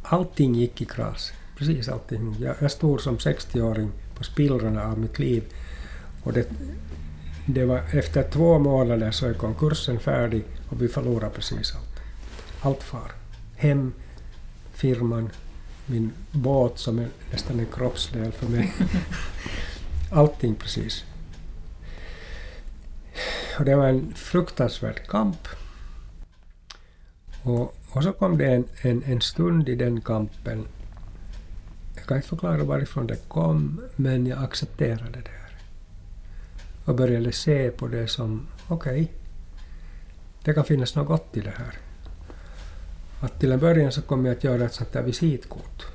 allting gick i kras. Precis allting. Jag, jag stod som 60-åring på spillrorna av mitt liv. Och det, det var efter två månader så är konkursen färdig och vi förlorade precis allt. Allt far. Hem, firman, min båt som är nästan en kroppsdel för mig. Allting precis. Och det var en fruktansvärd kamp. Och och så kom det en, en, en stund i den kampen. Jag kan inte förklara varifrån det kom, men jag accepterade det. Här. Och började se på det som, okej, okay, det kan finnas något gott i det här. Att till en början så kommer jag att göra ett sånt där visitkort.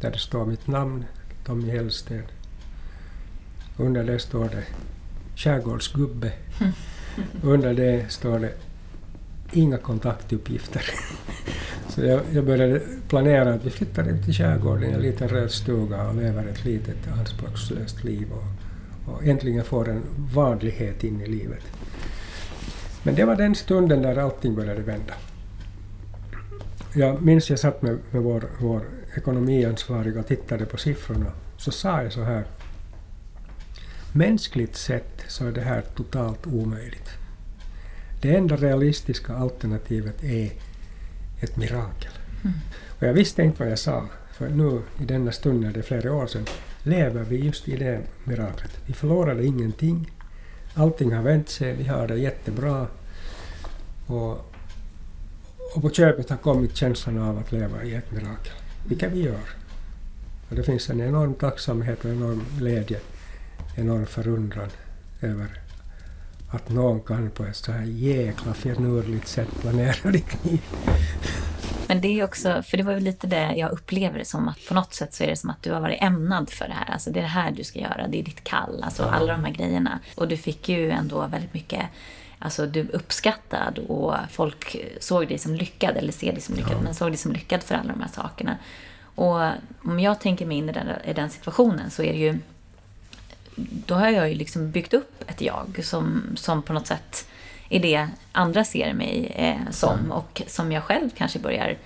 Där det står mitt namn, Tommy Hellsten. Under det står det skärgårdsgubbe. Under det står det inga kontaktuppgifter. Så jag, jag, började planera att vi flyttar in till skärgården en liten röd stuga och lever ett litet anspråkslöst liv och, och äntligen får en vanlighet in i livet. Men det var den stunden där allting började vända. Jag minns jag satt med, med vår, vår ekonomiansvariga och tittade på siffrorna. Så sa jag så här. Mänskligt sett så är det här totalt omöjligt. Det enda realistiska alternativet är ett mirakel. Mm. Och jag visste inte vad jag sa, för nu i denna stund, när det är flera år sedan, lever vi just i det miraklet. Vi förlorade ingenting. Allting har vänt sig, vi har det jättebra. Och, och på köpet har kommit känslan av att leva i ett mirakel, vilket vi gör. Och det finns en enorm tacksamhet och enorm glädje, enorm förundran över att någon kan på ett så här jäkla finurligt sätt planera ditt liv. Men det är också, för det var ju lite det jag upplever det som att på något sätt så är det som att du har varit ämnad för det här. Alltså det är det här du ska göra, det är ditt kall, alltså alla de här grejerna. Och du fick ju ändå väldigt mycket Alltså du är uppskattad och folk såg dig som lyckad, eller ser dig som lyckad, ja. men såg dig som lyckad för alla de här sakerna. Och om jag tänker mig in i den, i den situationen så är det ju då har jag ju liksom byggt upp ett jag som, som på något sätt är det andra ser mig eh, som mm. och som jag själv kanske börjar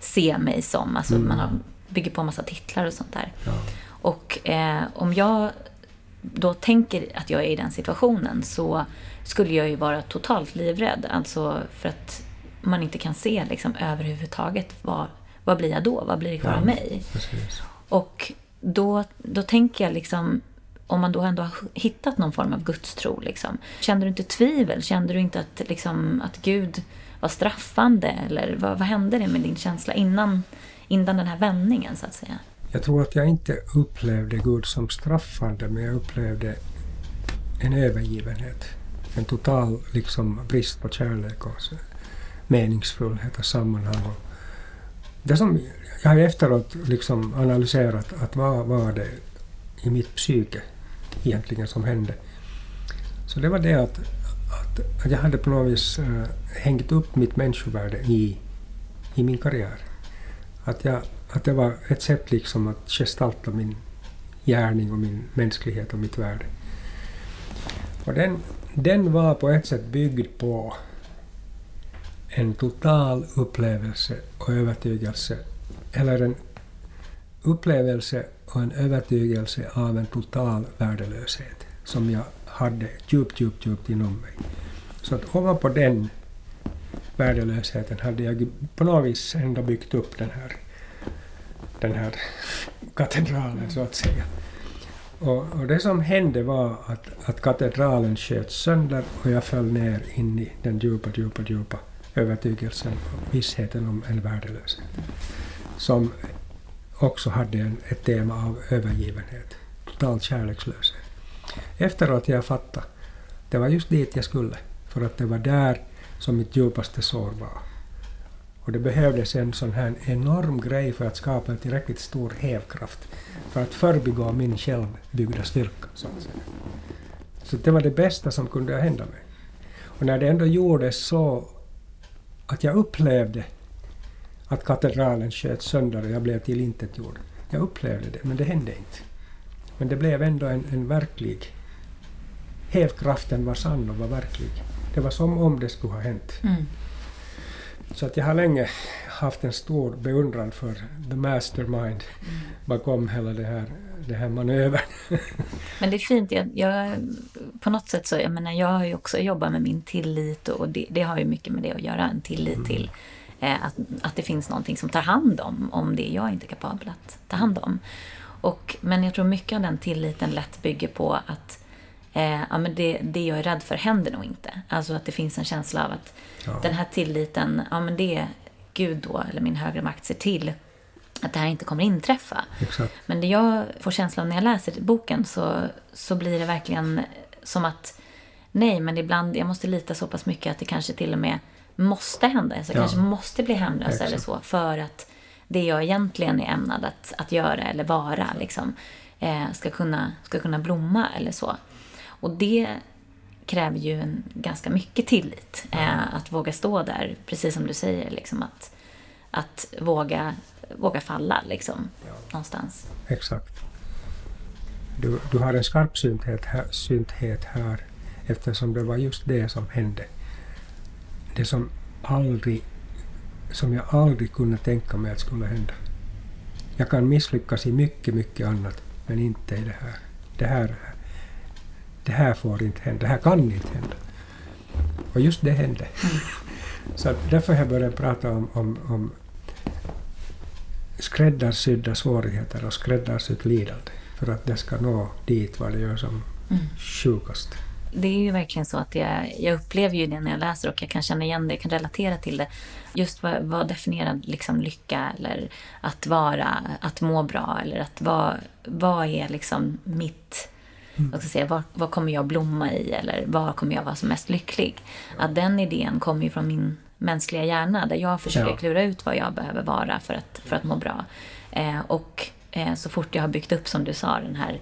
se mig som. Alltså mm. man har, bygger på en massa titlar och sånt där. Ja. Och eh, om jag då tänker att jag är i den situationen så skulle jag ju vara totalt livrädd. Alltså för att man inte kan se liksom överhuvudtaget vad, vad blir jag då? Vad blir det kvar ja, av mig? Precis. Och då, då tänker jag liksom om man då ändå har hittat någon form av gudstro, liksom, kände du inte tvivel? Kände du inte att, liksom, att Gud var straffande? Eller vad, vad hände det med din känsla innan, innan den här vändningen, så att säga? Jag tror att jag inte upplevde Gud som straffande, men jag upplevde en övergivenhet. En total liksom, brist på kärlek och meningsfullhet och sammanhang. Det som jag har efteråt liksom analyserat, att vad var det i mitt psyke egentligen som hände. Så det var det att, att, att jag hade på något vis äh, hängt upp mitt människovärde i, i min karriär. Att, jag, att det var ett sätt liksom att gestalta min gärning och min mänsklighet och mitt värde. Och den, den var på ett sätt byggd på en total upplevelse och övertygelse, eller en upplevelse och en övertygelse av en total värdelöshet som jag hade djupt, djupt, djupt inom mig. Så att ovanpå den värdelösheten hade jag på något vis ändå byggt upp den här, den här katedralen, så att säga. Och, och, det som hände var att, att katedralen sköts sönder och jag föll ner in i den djupa, djupa, djupa övertygelsen och vissheten om en värdelöshet. Som också hade en, ett tema av övergivenhet, total kärlekslöshet. Efteråt jag fattade, det var just dit jag skulle, för att det var där som mitt djupaste sår var. Och det behövdes en sån här enorm grej för att skapa en tillräckligt stor hävkraft för att förbigå min självbyggda styrka. Så, att säga. så det var det bästa som kunde hända mig. Och när det ändå gjordes så att jag upplevde att katedralen sköts sönder och jag blev tillintetgjord. Jag upplevde det, men det hände inte. Men det blev ändå en, en verklig... Hävkraften var sann och var verklig. Det var som om det skulle ha hänt. Mm. Så att jag har länge haft en stor beundran för the mastermind mm. bakom hela det här, det här manövern. Men det är fint. Jag, jag, på något sätt så, jag menar, jag har ju också jobbat med min tillit och det, det har ju mycket med det att göra, en tillit mm. till Eh, att, att det finns någonting som tar hand om, om det jag inte är kapabel att ta hand om. Och, men jag tror mycket av den tilliten lätt bygger på att eh, ja, men det, det jag är rädd för händer nog inte. Alltså att det finns en känsla av att ja. den här tilliten, ja men det är Gud då, eller min högre makt, ser till att det här inte kommer inträffa. Exakt. Men det jag får känslan när jag läser boken så, så blir det verkligen som att nej, men ibland, jag måste lita så pass mycket att det kanske till och med måste hända. Så jag ja. kanske måste bli hemlös eller så för att det jag egentligen är ämnad att, att göra eller vara liksom, eh, ska, kunna, ska kunna blomma eller så. Och det kräver ju en, ganska mycket tillit. Eh, att våga stå där, precis som du säger, liksom, att, att våga, våga falla liksom, ja. någonstans. Exakt. Du, du har en skarp synthet här, synthet här eftersom det var just det som hände det som aldrig, som jag aldrig kunde tänka mig att skulle hända. Jag kan misslyckas i mycket, mycket annat, men inte i det här. Det här, det här får inte hända, det här kan inte hända. Och just det hände. Så därför har jag börjat prata om, om, om skräddarsydda svårigheter och skräddarsytt lidande för att det ska nå dit vad det gör som mm. sjukast det är ju verkligen så att jag, jag upplever ju det när jag läser och jag kan känna igen det, jag kan relatera till det. Just vad, vad definierar liksom lycka eller att vara, att må bra eller att vad, vad är liksom mitt, Mm. Jag ska säga, vad, vad kommer jag blomma i eller var kommer jag vara som mest lycklig? Att den idén kommer ju från min mänskliga hjärna där jag försöker ja. klura ut vad jag behöver vara för att, för att må bra. Eh, och eh, så fort jag har byggt upp, som du sa, den här,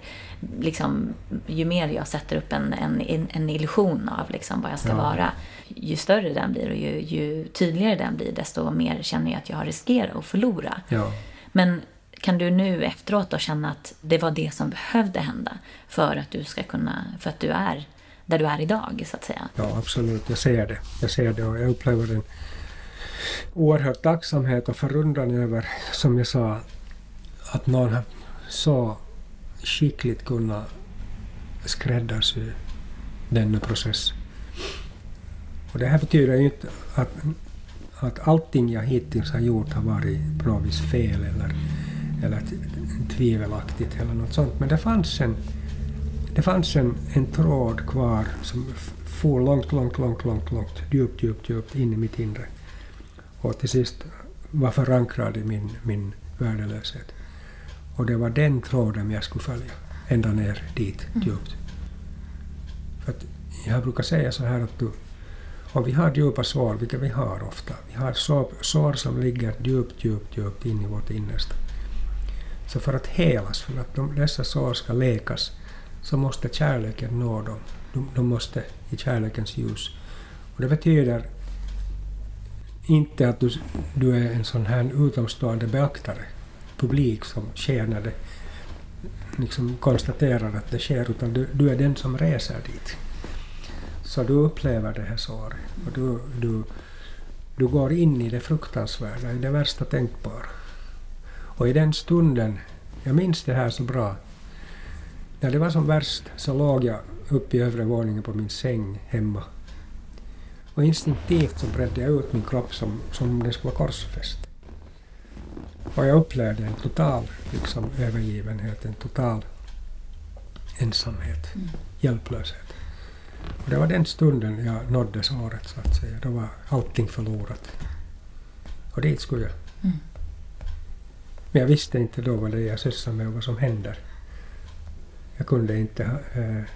liksom, ju mer jag sätter upp en, en, en illusion av liksom, vad jag ska ja. vara, ju större den blir och ju, ju, tydligare den blir, desto mer känner jag att jag har riskerat att förlora. Ja. Men kan du nu efteråt då känna att det var det som behövde hända för att du ska kunna, för att du är där du är idag, så att säga? Ja, absolut. Jag ser det. Jag ser det och jag upplever en oerhörd tacksamhet och förundran över, som jag sa, att någon har så skickligt kunnat skräddarsy denna process. Och det här betyder ju inte att, att allting jag hittills har gjort har varit på något vis fel eller, eller tvivelaktigt eller något sånt, men det fanns en, det fanns en, en tråd kvar som for långt, långt, långt, långt, långt, djupt, djupt, djupt in i mitt inre. Och till sist var förankrad i min, min värdelöshet. Och det var den tråden jag skulle följa, ända ner dit, mm. djupt. För att jag brukar säga så här att du, om vi har djupa sår, vilket vi har ofta, vi har sår, sår som ligger djupt, djupt, djupt in i vårt innersta. Så för att helas, för att de, dessa sår ska läkas, så måste kärleken nå dem. De, de måste i kärlekens ljus. Och det betyder inte att du, du är en sån här utomstående beaktare, publik som sker när det liksom konstaterar att det sker, utan du, du är den som reser dit. Så du upplever det här såret och du, du, du går in i det fruktansvärda, i det värsta tänkbara. Och i den stunden, jag minns det här så bra, när det var som värst så låg jag uppe i övre våningen på min säng hemma. Och instinktivt så bredde jag ut min kropp som, som om den skulle vara korsfäst. Och jag upplevde en total liksom, övergivenhet, en total ensamhet, mm. hjälplöshet. Och det var den stunden jag nådde såret, så att säga. Då var allting förlorat. Och dit skulle jag. Mm. Men jag visste inte då vad det är jag sysslar med och vad som händer. Jag kunde inte... Eh,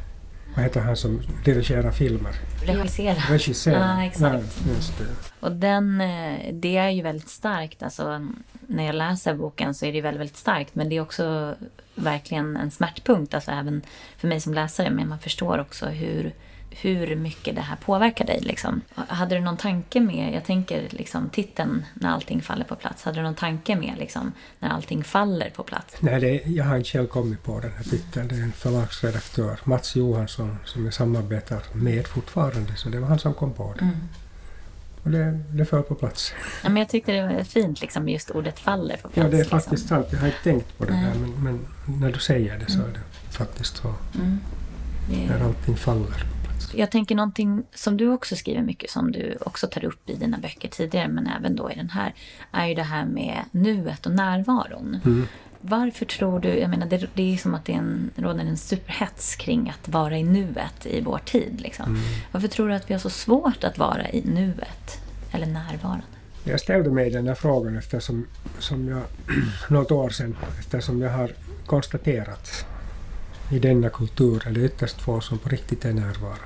vad heter han som dirigerar filmer? Regissera. Regissera. Ah, exakt. Ja, just det. Och den, eh, det är ju väldigt starkt. Alltså, när jag läser boken så är det väldigt, väldigt starkt. Men det är också verkligen en smärtpunkt. Alltså även för mig som läsare. Men man förstår också hur hur mycket det här påverkar dig. Liksom. Hade du någon tanke med, jag tänker liksom titeln när allting faller på plats, hade du någon tanke med liksom, när allting faller på plats? Nej, det, jag har inte själv kommit på den här titeln. Det är en förlagsredaktör, Mats Johansson, som jag samarbetar med fortfarande, så det var han som kom på det. Mm. Och det, det föll på plats. Ja, men jag tyckte det var fint, liksom, just ordet faller på plats. Ja, det är faktiskt liksom. sant. Jag har inte tänkt på det mm. där, men, men, när du säger det så är det faktiskt så. Mm. När allting faller jag tänker någonting som du också skriver mycket, som du också tar upp i dina böcker tidigare, men även då i den här, är ju det här med nuet och närvaron. Mm. Varför tror du, jag menar det, det är som att det är en, råder en superhets kring att vara i nuet i vår tid. Liksom. Mm. Varför tror du att vi har så svårt att vara i nuet, eller närvarande? Jag ställde mig den där frågan eftersom som jag, något år sedan, eftersom jag har konstaterat i denna kultur är det ytterst få som på riktigt är närvarande,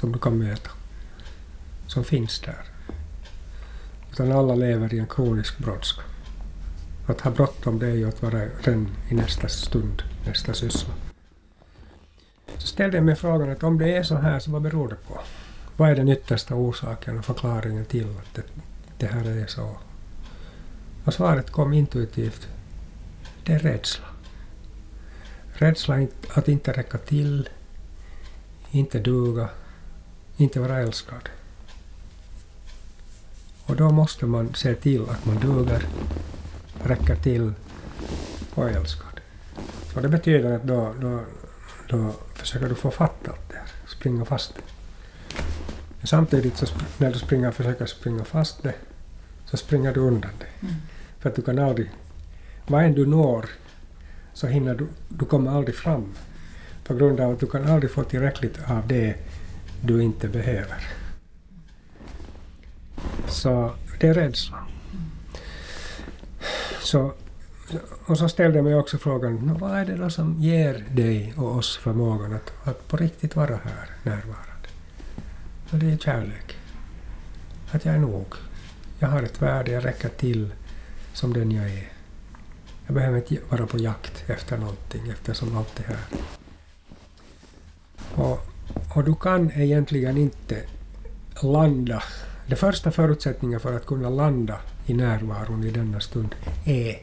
som du kan möta, som finns där. Utan alla lever i en kronisk brådska. Att ha bråttom det är ju att vara redan i nästa stund, nästa syssla. Så ställde jag mig frågan att om det är så här, så vad beror det på? Vad är den yttersta orsaken och förklaringen till att det, det här är så? Och svaret kom intuitivt. Det är rädsla. Rädsla att inte räcka till, inte duga, inte vara älskad. Och då måste man se till att man duger, räcker till och är älskad. Och det betyder att då, då, då försöker du få fatt allt det här, springa fast det. Men samtidigt så när du springer, försöker springa fast det, så springer du undan det. Mm. För att du kan aldrig, vad än du når så hinner du, du kommer aldrig fram på grund av att du kan aldrig få tillräckligt av det du inte behöver. Så det är rädsla. Så och så ställde jag mig också frågan, vad är det då som ger dig och oss förmågan att, att på riktigt vara här, närvarande? Och det är kärlek. Att jag är nog. Jag har ett värde, jag räcker till som den jag är. Jag behöver inte vara på jakt efter någonting eftersom allt är här. Och, och du kan egentligen inte landa. Den första förutsättningen för att kunna landa i närvaron i denna stund är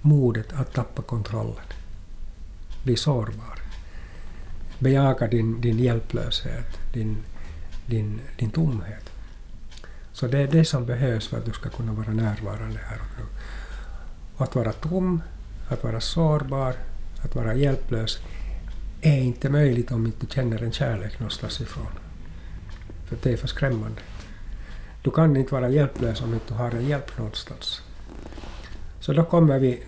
modet att tappa kontrollen. Bli sårbar. Bejaka din, din hjälplöshet, din, din, din tomhet. Så det är det som behövs för att du ska kunna vara närvarande här och nu. Att vara tom, att vara sårbar, att vara hjälplös är inte möjligt om inte du känner en kärlek någonstans ifrån. För det är för skrämmande. Du kan inte vara hjälplös om inte du har en hjälp någonstans. Så då kommer vi...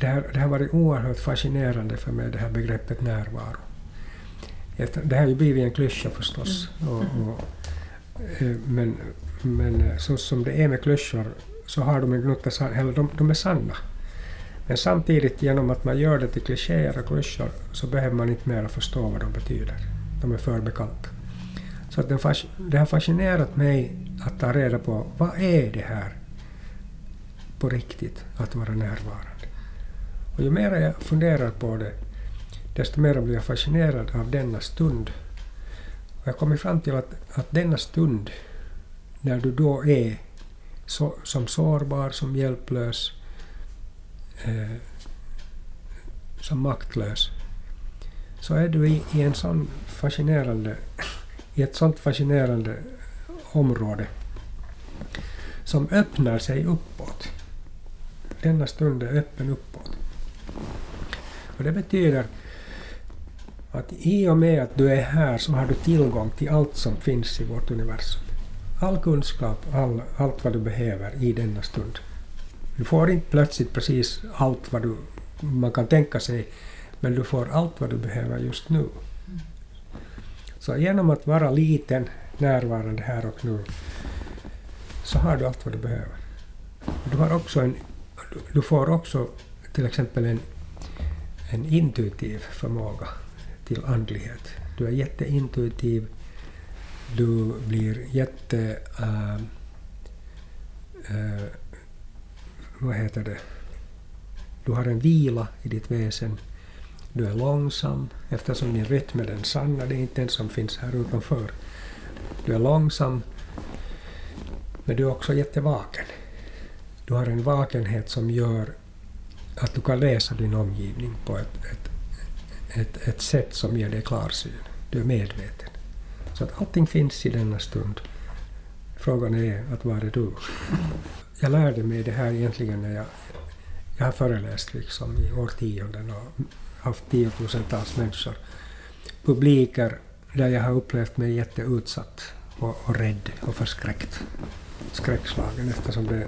Det, här, det har varit oerhört fascinerande för mig, det här begreppet närvaro. Det har ju blivit en klyscha förstås. Mm. Och, och, eh, men, men så som det är med klyschor så har de en gnutta eller de, de är sanna. Men samtidigt genom att man gör det till klichéer och klyschor så behöver man inte mer förstå vad de betyder. De är för bekanta. Så att det har fascinerat mig att ta reda på vad är det här på riktigt att vara närvarande. Och ju mer jag funderar på det, desto mer blir jag fascinerad av denna stund. Och jag kommer fram till att, att denna stund, när du då är så, som sårbar, som hjälplös, eh, som maktlös, så är du i, i en sån fascinerande, i ett sånt fascinerande område som öppnar sig uppåt denna stund är öppen uppåt. Och det betyder att i och med att du är här så har du tillgång till allt som finns i vårt universum. All kunskap, all, allt vad du behöver i denna stund. Du får inte plötsligt precis allt vad du, man kan tänka sig, men du får allt vad du behöver just nu. Så genom att vara liten, närvarande här och nu, så har du allt vad du behöver. Du har också en du får också till exempel en, en intuitiv förmåga till andlighet. Du är jätteintuitiv, du blir jätte... Äh, äh, vad heter det? Du har en vila i ditt väsen. Du är långsam eftersom din rytm är den sanna, det är inte den som finns här utanför. Du är långsam, men du är också jättevaken. Du har en vakenhet som gör att du kan läsa din omgivning på ett, ett, ett, ett sätt som ger dig klarsyn. Du är medveten. Så att allting finns i denna stund. Frågan är att var är du? Jag lärde mig det här egentligen när jag, jag har föreläst liksom i årtionden och haft tiotusentals människor. Publiker där jag har upplevt mig jätteutsatt och, och rädd och förskräckt. Skräckslagen eftersom det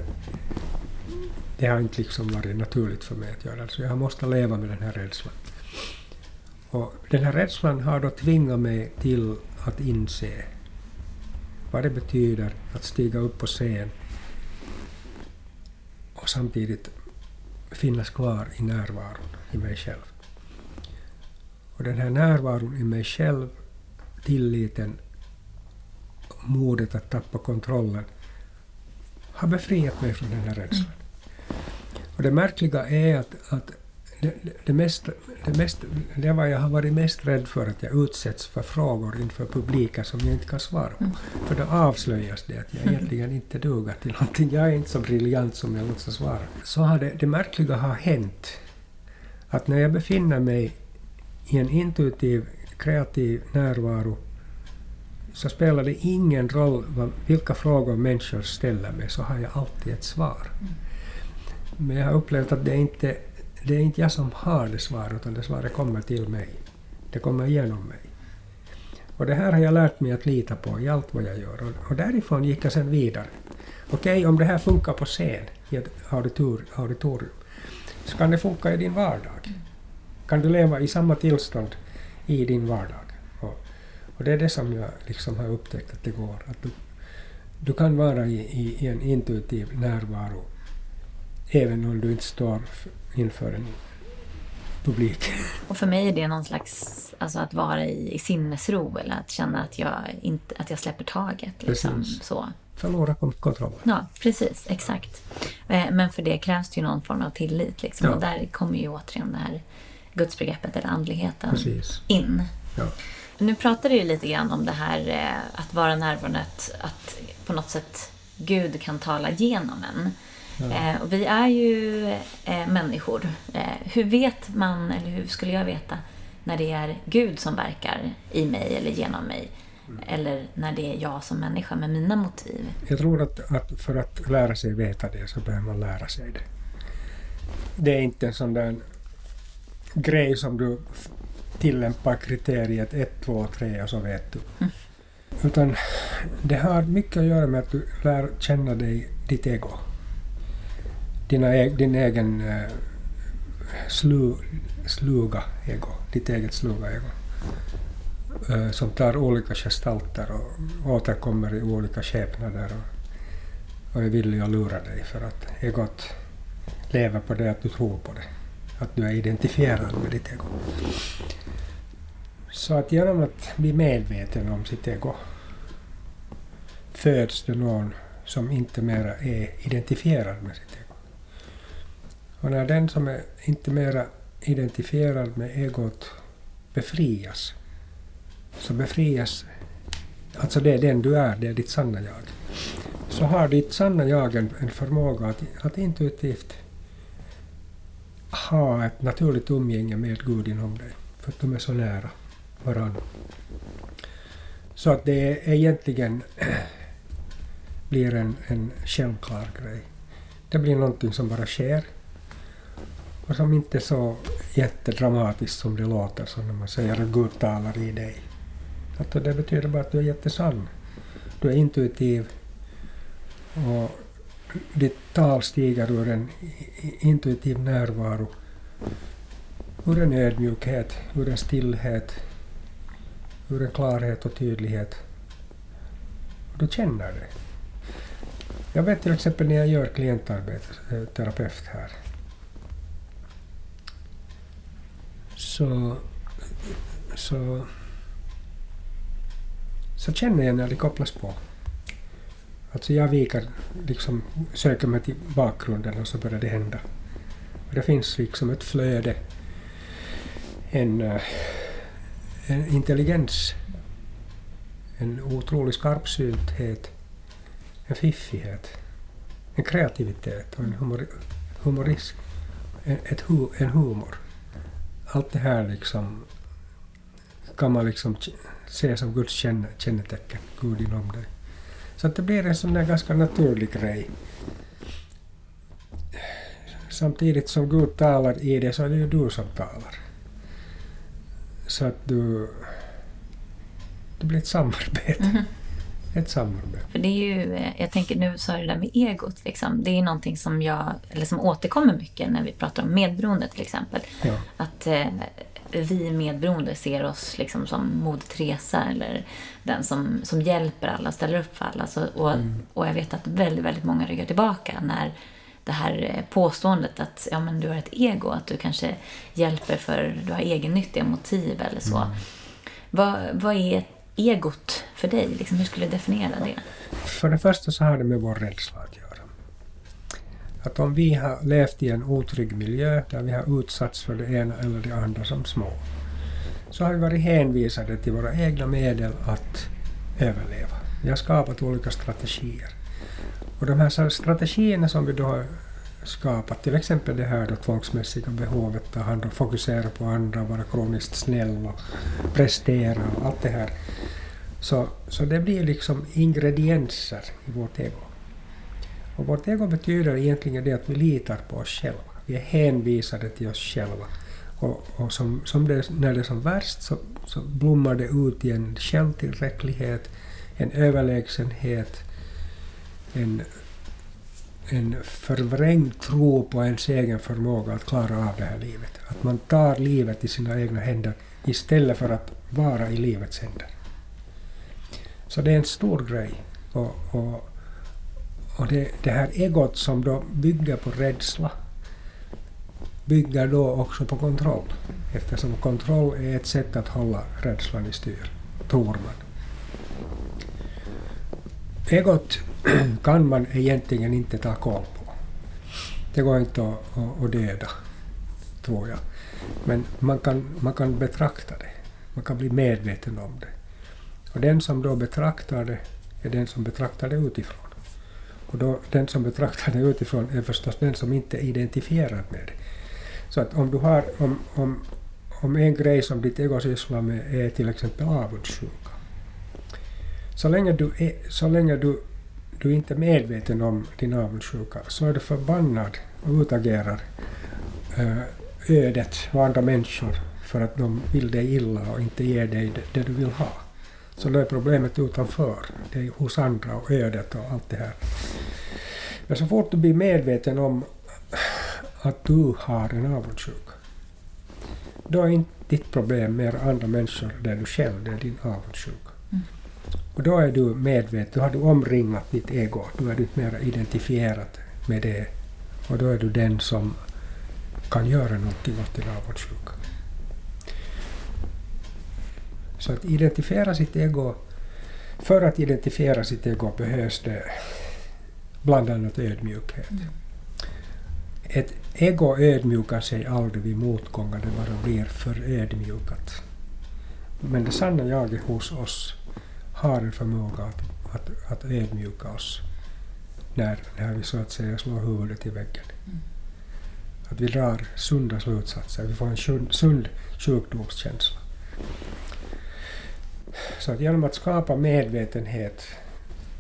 det har inte liksom varit naturligt för mig att göra det, så jag måste leva med den här rädslan. Och den här rädslan har då tvingat mig till att inse vad det betyder att stiga upp på scen och samtidigt finnas kvar i närvaron i mig själv. Och den här närvaron i mig själv, tilliten, modet att tappa kontrollen, har befriat mig från den här rädslan. Och det märkliga är att, att det, det, mest, det, mest, det var jag har varit mest rädd för att jag utsätts för frågor inför publiker som jag inte kan svara på. Mm. För då avslöjas det att jag egentligen inte duger till någonting. Jag är inte så briljant som jag låtsas vara. Så har det, det märkliga har hänt att när jag befinner mig i en intuitiv, kreativ närvaro så spelar det ingen roll vad, vilka frågor människor ställer mig, så har jag alltid ett svar. Mm. Men jag har upplevt att det inte det är inte jag som har det svaret, utan det svaret kommer till mig. Det kommer genom mig. Och det här har jag lärt mig att lita på i allt vad jag gör. Och, och därifrån gick jag sen vidare. Okej, okay, om det här funkar på scen i ett auditor, auditorium, så kan det funka i din vardag. Kan du leva i samma tillstånd i din vardag? Och, och det är det som jag liksom har upptäckt att det går. Att du, du kan vara i, i, i en intuitiv närvaro även om du inte står inför en publik. Och för mig är det någon slags, alltså att vara i, i sinnesro eller att känna att jag, inte, att jag släpper taget. Liksom, Precis. så. Förlora kon- kontrollen. Ja, precis. Exakt. Eh, Men för det krävs det ju någon form av tillit. Liksom. Ja. Och där kommer ju återigen det här gudsbegreppet eller andligheten Precis. in. Ja. Nu pratade du lite grann om det här eh, att vara närvarande, att, att på något sätt Gud kan tala genom en. Eh, och vi är ju eh, människor. Eh, hur vet man, eller hur skulle jag veta, när det är Gud som verkar i mig eller genom mig? Eller när det är jag som människa med mina motiv? Jag tror att, att för att lära sig veta det så behöver man lära sig det. Det är inte en sån där grej som du tillämpar kriteriet 1, 2, 3 och så vet du. Utan det har mycket att göra med att du lär känna dig, ditt ego. Dina, din egen eh, slu, sluga ego, ditt eget sluga ego. Eh, som tar olika gestalter och återkommer i olika skepnader och, och är villig att lura dig för att egot lever på det att du tror på det. Att du är identifierad med ditt ego. Så att genom att bli medveten om sitt ego föds det någon som inte mera är identifierad med sitt ego. Och när den som är inte mera identifierad med egot befrias så befrias, alltså det är den du är, det är ditt sanna jag. Så har ditt sanna jag en, en förmåga att, att intuitivt ha ett naturligt umgänge med Gud inom dig, för att de är så nära varandra. Så att det är egentligen blir en, en självklar grej. Det blir någonting som bara sker och som inte är så jättedramatiskt som det låter som när man säger att Gud talar i dig. Att det betyder bara att du är jättesann. Du är intuitiv och ditt tal stiger ur en intuitiv närvaro, ur en ödmjukhet, ur en stillhet, ur en klarhet och tydlighet. Och du känner det. Jag vet till exempel när jag gör klientarbete, terapeut här, så, så, så känner jag när det kopplas på. Alltså jag viker, liksom söker mig till bakgrunden och så börjar det hända. Och det finns liksom ett flöde, en, eh, en intelligens, en otrolig skarpsynthet, en fiffighet, en kreativitet och en humor, humorism, en, ett hu, en humor. Allt det här liksom kan man liksom se som Guds känne, kännetecken, Gud inom dig. Så att det blir en sån där ganska naturlig grej. Samtidigt som Gud talar i det så är det ju du som talar. Så att du... Det blir ett samarbete. Mhm. Ett samarbete. För det är ju, eh, jag tänker nu så är det där med egot, liksom. det är någonting som jag, eller som återkommer mycket när vi pratar om medberoende till exempel. Ja. Att eh, vi medberoende ser oss liksom som Moder Teresa eller den som, som hjälper alla, ställer upp för alla. Så, och, och jag vet att väldigt, väldigt många ryggar tillbaka när det här eh, påståendet att ja, men du har ett ego, att du kanske hjälper för du har egennyttiga motiv eller så. Vad, vad är egot för dig? Liksom, hur skulle du definiera det? För det första så har det med vår rädsla att göra. Att om vi har levt i en otrygg miljö där vi har utsatts för det ena eller det andra som små, så har vi varit hänvisade till våra egna medel att överleva. Vi har skapat olika strategier. Och de här strategierna som vi då har skapat, till exempel det här då tvångsmässiga behovet att ta hand om, fokusera på andra, vara kroniskt snäll och prestera och allt det här. Så, så det blir liksom ingredienser i vårt ego. Och vårt ego betyder egentligen det att vi litar på oss själva. Vi är hänvisade till oss själva. Och, och som, som det, när det är som värst så, så blommar det ut i en självtillräcklighet, en överlägsenhet, en, en förvrängd tro på ens egen förmåga att klara av det här livet. Att man tar livet i sina egna händer istället för att vara i livets händer. Så det är en stor grej. Och, och, och det, det här egot som då bygger på rädsla bygger då också på kontroll. Eftersom kontroll är ett sätt att hålla rädslan i styr, tror man. Egot kan man egentligen inte ta koll på. Det går inte att, att, att döda, tror jag. Men man kan, man kan betrakta det. Man kan bli medveten om det. Och den som då betraktar det är den som betraktar det utifrån. Och då, den som betraktar det utifrån är förstås den som inte är identifierad med det. Så att om du har, om, om, om en grej som ditt ego sysslar med är till exempel avundsjuk så länge du, är, så länge du, du inte är medveten om din avundsjuka så är du förbannad och utagerar eh, ödet och andra människor för att de vill dig illa och inte ger dig det, det du vill ha. Så då är problemet utanför. Det är hos andra och ödet och allt det här. Men så fort du blir medveten om att du har en avundsjuka, då är inte ditt problem mer andra människor, det är du själv, det är din avundsjuka. Och då är du medveten, då har du omringat ditt ego, då är du inte mer identifierad med det. Och då är du den som kan göra någonting åt din avundsjuka. Så att identifiera sitt ego, för att identifiera sitt ego behövs det bland annat ödmjukhet. Mm. Ett ego ödmjukar sig aldrig vid motgångar, det bara blir för ödmjukat. Men det sanna jaget hos oss har en förmåga att, att, att ödmjuka oss när, när vi så att säga slår huvudet i väggen. Mm. Att vi drar sunda slutsatser, vi får en sund sjukdomskänsla. Så att genom att skapa medvetenhet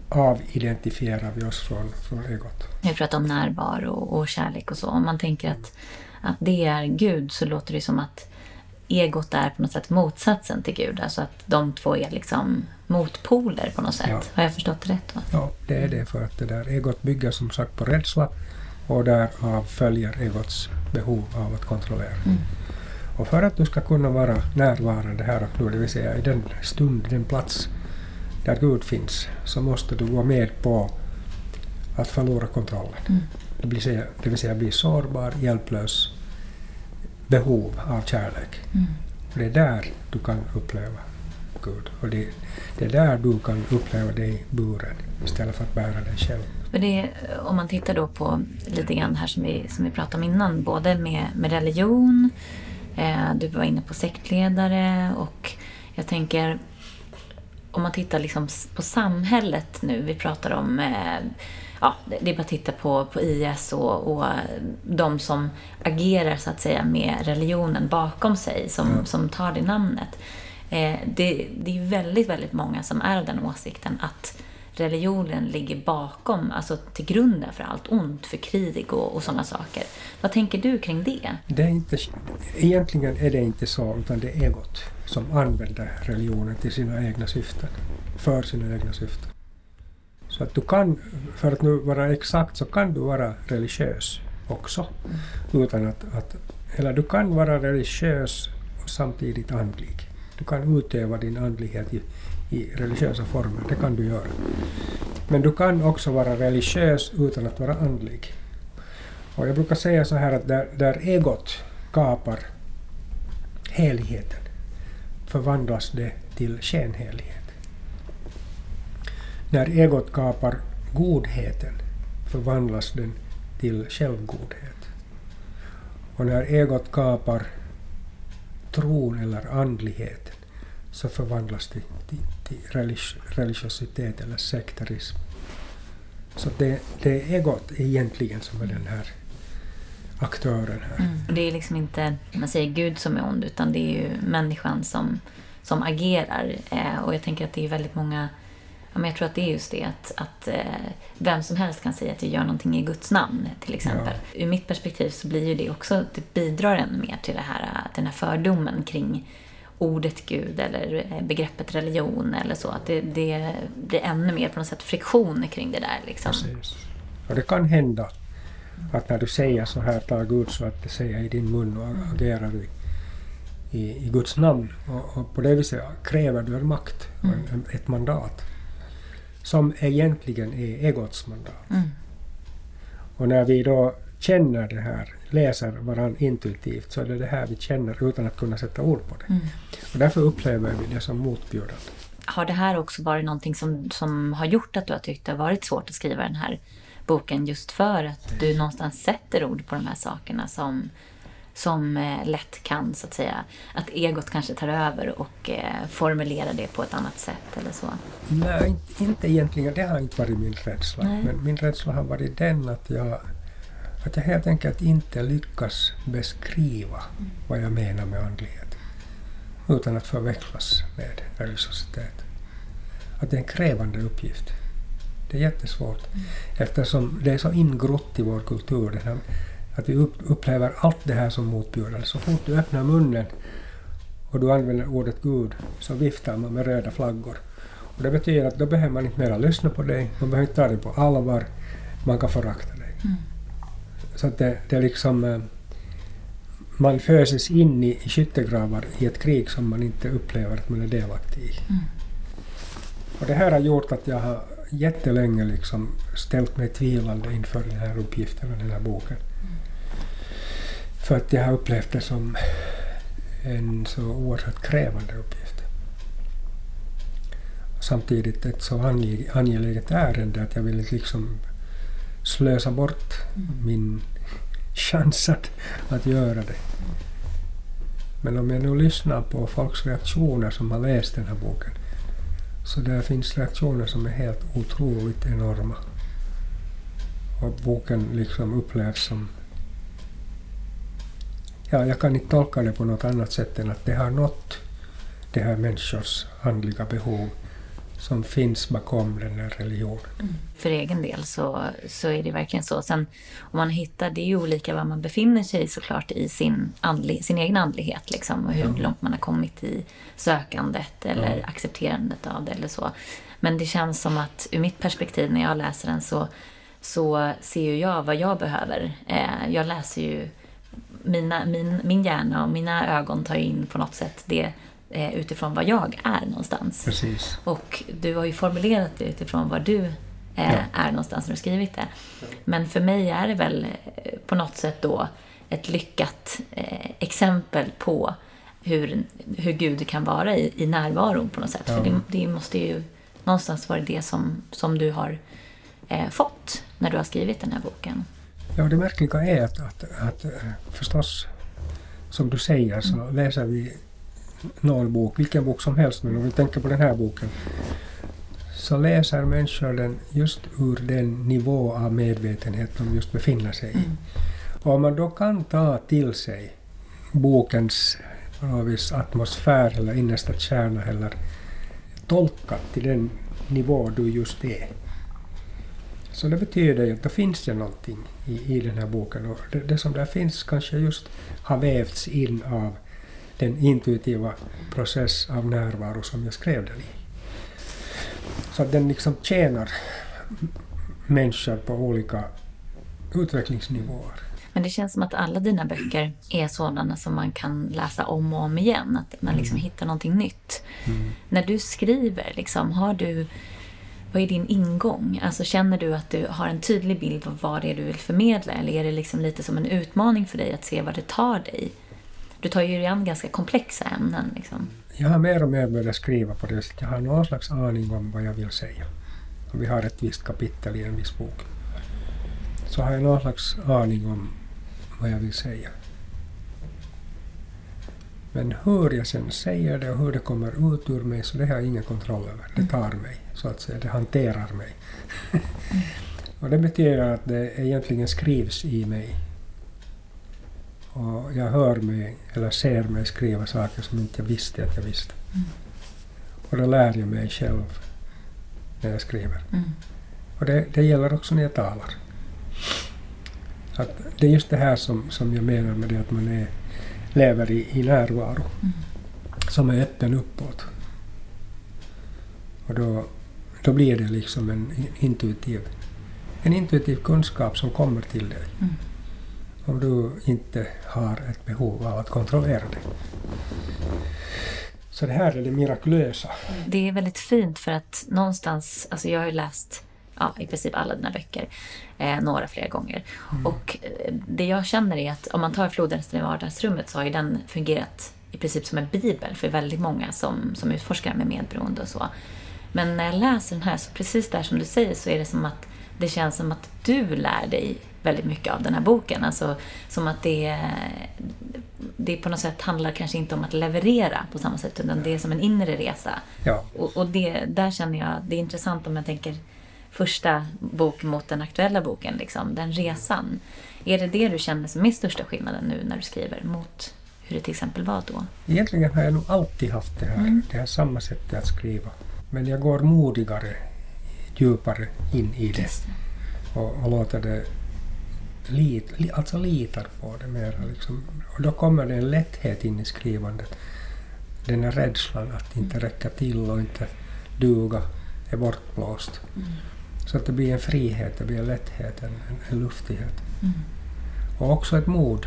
avidentifierar vi oss från, från egot. Jag pratar om närvaro och kärlek och så. Om man tänker att, att det är Gud så låter det som att egot är på något sätt motsatsen till Gud. Alltså att de två är liksom motpoler på något sätt. Ja. Har jag förstått rätt? Va? Ja, det är det. För att det där egot bygger som sagt på rädsla och därav följer egots behov av att kontrollera. Mm. Och för att du ska kunna vara närvarande här och nu, det vill säga i den stund, den plats där Gud finns, så måste du gå med på att förlora kontrollen. Mm. Det, vill säga, det vill säga bli sårbar, hjälplös, behov av kärlek. Mm. Och det är där du kan uppleva Gud. Och det, det är där du kan uppleva dig buren istället för att bära dig själv. Men det, om man tittar då på lite grann här som vi, som vi pratade om innan, både med, med religion, Eh, du var inne på sektledare och jag tänker om man tittar liksom på samhället nu. Vi pratar om, eh, ja, det är bara att titta på, på IS och, och de som agerar så att säga med religionen bakom sig, som, mm. som tar det namnet. Eh, det, det är väldigt, väldigt många som är av den åsikten att religionen ligger bakom, alltså till grunden för allt ont, för krig och, och sådana saker. Vad tänker du kring det? det är inte, egentligen är det inte så, utan det är egot som använder religionen till sina egna syften, för sina egna syften. Så att du kan, för att nu vara exakt, så kan du vara religiös också. Mm. Utan att, att, eller du kan vara religiös och samtidigt andlig. Du kan utöva din andlighet i, i religiösa former, det kan du göra. Men du kan också vara religiös utan att vara andlig. Och jag brukar säga så här att där, där egot kapar heligheten förvandlas det till skenhelighet. När egot kapar godheten förvandlas den till självgodhet. Och när egot kapar tron eller andligheten så förvandlas det till, till religiositet eller sekterism. Så det, det är egot egentligen som är den här aktören här. Mm. Det är liksom inte, man säger Gud som är ond, utan det är ju människan som, som agerar. Eh, och jag tänker att det är väldigt många men jag tror att det är just det att, att eh, vem som helst kan säga att jag gör någonting i Guds namn till exempel. Ja. Ur mitt perspektiv så blir ju det också, det bidrar ännu mer till det här, den här fördomen kring ordet Gud eller eh, begreppet religion eller så. Att det, det blir ännu mer på något sätt friktion kring det där. Liksom. Precis. Och det kan hända att när du säger så här, ta Gud så att det säger i din mun och agerar i, i, i Guds namn. Och, och, på det viset kräver du en makt mm. ett mandat. Som egentligen är egots mandat. Mm. Och när vi då känner det här, läser varandra intuitivt, så är det det här vi känner utan att kunna sätta ord på det. Mm. Och därför upplever vi det som motbjudande. Har det här också varit någonting som, som har gjort att du har tyckt det har varit svårt att skriva den här boken just för att du någonstans sätter ord på de här sakerna som, som eh, lätt kan, så att säga, att egot kanske tar över och eh, formulerar det på ett annat sätt eller så? Nej, inte- egentligen. Det har inte varit min rädsla. Nej. Men min rädsla har varit den att jag, att jag helt enkelt inte lyckas beskriva vad jag menar med andlighet utan att förväxlas med religiositet. Att det är en krävande uppgift. Det är jättesvårt eftersom det är så ingrott i vår kultur den här, att vi upp, upplever allt det här som motbjudande. Så fort du öppnar munnen och du använder ordet Gud så viftar man med röda flaggor. Och det betyder att då behöver man inte mera lyssna på dig, man behöver inte ta dig på allvar, man kan förakta dig. Mm. Så att det, det är liksom... eh, Man föses in i, i skyttegravar i ett krig som man inte upplever att man är delaktig i. Mm. Och det här har gjort att jag har jättelänge liksom ställt mig tvivlande inför den här uppgiften och den här boken. För att jag har upplevt det som en så oerhört krävande uppgift. Och samtidigt ett så angeläget ärende att jag vill inte liksom slösa bort min chans att, att göra det. Men om jag nu lyssnar på folks reaktioner som har läst den här boken så där finns reaktioner som är helt otroligt enorma. Och boken liksom upplevs som... Ja, jag kan inte tolka det på något annat sätt än att det har nått det här människors andliga behov som finns bakom den här religionen. För egen del så, så är det verkligen så. Sen om man hittar, det är ju olika var man befinner sig såklart i sin, andlig, sin egen andlighet liksom. Och hur Ja. långt man har kommit i sökandet eller Ja. accepterandet av det eller så. Men det känns som att ur mitt perspektiv när jag läser den så, så ser ju jag vad jag behöver. Eh, jag läser ju mina, min, min hjärna och mina ögon tar in på något sätt det eh, utifrån vad jag är någonstans. Precis. Och du har ju formulerat det utifrån var du eh, Ja. är någonstans när du skrivit det. Men för mig är det väl eh, på något sätt då ett lyckat eh, exempel på hur, hur Gud kan vara i, i närvaron på något sätt. Ja. För det, det måste ju någonstans vara det som, som du har eh, fått när du har skrivit den här boken. Ja, det märkliga är att, att, att eh, förstås, som du säger, så läser vi någon bok, vilken bok som helst, men om vi tänker på den här boken, så läser människor den just ur den nivå av medvetenhet de just befinner sig i. Mm. Och om man då kan ta till sig bokens vis atmosfär eller innersta kärna eller tolka till den nivå du just är. Så det betyder ju att det finns ju någonting i, i den här boken och det, det som där finns kanske just har vävts in av den intuitiva process av närvaro som jag skrev den i. Så att den liksom tjänar människor på olika utvecklingsnivåer. Men det känns som att alla dina böcker är sådana som man kan läsa om och om igen. Att man liksom hittar någonting nytt. När du skriver, liksom, har du, vad är din ingång? Alltså, känner du att du har en tydlig bild av vad det är du vill förmedla? Eller är det liksom lite som en utmaning för dig att se vad det tar dig? Du tar ju dig an ganska komplexa ämnen. Liksom. Jag har mer och mer börjat skriva på det sättet. Jag har någon slags aning om vad jag vill säga. Om vi har ett visst kapitel i en viss bok. Så har jag någon slags aning om vad jag vill säga. Men hur jag sen säger det och hur det kommer ut ur mig, så det har jag ingen kontroll över. Det tar mig, så att säga. Det hanterar mig. och det betyder att det egentligen skrivs i mig. Och jag hör mig, eller ser mig skriva saker som inte jag visste att jag visste. Och då lär jag mig själv när jag skriver. Mm. Och det, det gäller också när jag talar. Att det är just det här som, som jag menar med det att man är, lever i, i närvaro. Mm. Som är öppen uppåt. Och då, då blir det liksom en intuitiv, en intuitiv kunskap som kommer till dig. Mm. Om du inte har ett behov av att kontrollera det. Så det här är det mirakulösa. Det är väldigt fint för att någonstans, alltså jag har ju läst ja, i princip alla dina böcker, eh, några flera gånger. Mm. Och eh, det jag känner är att om man tar Flodhästen i vardagsrummet så har ju den fungerat i princip som en bibel för väldigt många som, som utforskar med medberoende och så. Men när jag läser den här, så precis där som du säger, så är det som att det känns som att du lär dig väldigt mycket av den här boken. Alltså som att det, det på något sätt handlar kanske inte om att leverera på samma sätt, utan det är som en inre resa. Ja. Och, och det, där känner jag, det är intressant om jag tänker första bok mot den aktuella boken, liksom, den resan. Är det det du känner som är största skillnaden nu när du skriver mot hur det till exempel var då? Egentligen har jag nog alltid haft det här, mm. det här samma sättet att skriva. Men jag går modigare, djupare in i det. Och, och låter det lit, alltså litar på det mer. Liksom. Och då kommer det en lätthet in i skrivandet. Den här rädslan att inte räcka till och inte duga är bortblåst. Mm. Så att det blir en frihet, det blir en lätthet, en, en, en luftighet. Mm. Och också ett mod.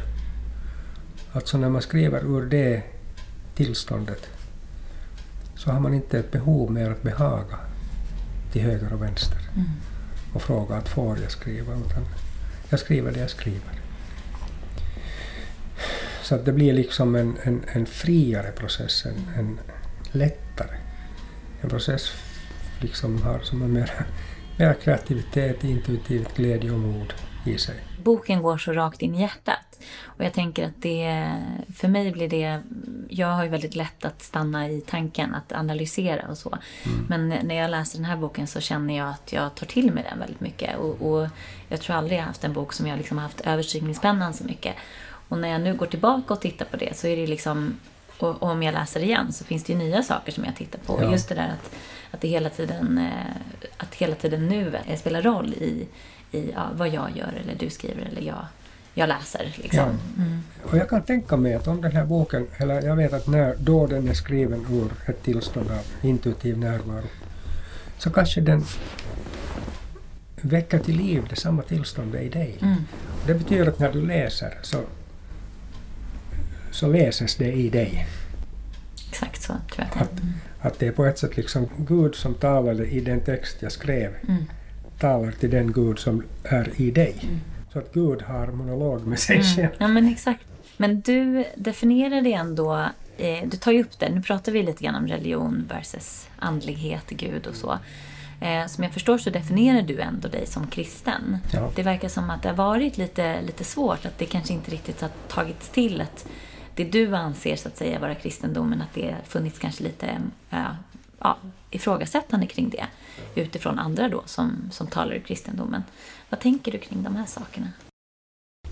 Alltså när man skriver ur det tillståndet så har man inte ett behov mer att behaga till höger och vänster mm. och fråga att får jag skriva, utan jag skriver det jag skriver. Så att det blir liksom en, en, en friare process, en, en lättare. En process liksom har som är mer, mer kreativitet, intuitivt glädje och mod i sig. Boken går så rakt in i hjärtat. Och jag tänker att det, för mig blir det, jag har ju väldigt lätt att stanna i tanken, att analysera och så. Mm. Men när jag läser den här boken så känner jag att jag tar till mig den väldigt mycket. Och, och jag tror aldrig jag haft en bok som jag liksom haft överstrykningspennan så mycket. Och när jag nu går tillbaka och tittar på det så är det liksom, och, och om jag läser igen så finns det ju nya saker som jag tittar på. Ja. Just det där att, att det hela tiden, eh, att hela tiden nu spelar roll i, i ja, vad jag gör eller du skriver eller jag jag läser. Liksom. Ja. Mm. Och jag kan tänka mig att om den här boken, eller jag vet att när, då den är skriven ur ett tillstånd av intuitiv närvaro, så kanske den väcker till liv det samma tillståndet i dig. Mm. Det betyder att när du läser så, så läses det i dig. Exakt så, tror jag. Att, att det är på ett sätt liksom Gud som talade i den text jag skrev, mm. Talar till den Gud som är i dig. Mm. Så att Gud har monolog med sig mm. själv. Ja, men exakt. Men du definierar det ändå, eh, du tar ju upp det, nu pratar vi lite grann om religion versus andlighet, Gud och så. Eh, som jag förstår så definierar du ändå dig som kristen. Ja. Det verkar som att det har varit lite, lite svårt, att det kanske inte riktigt har tagits till att det du anser så att säga vara kristendomen, att det funnits kanske lite äh, ja, ifrågasättande kring det utifrån andra då som, som talar i kristendomen. Vad tänker du kring de här sakerna?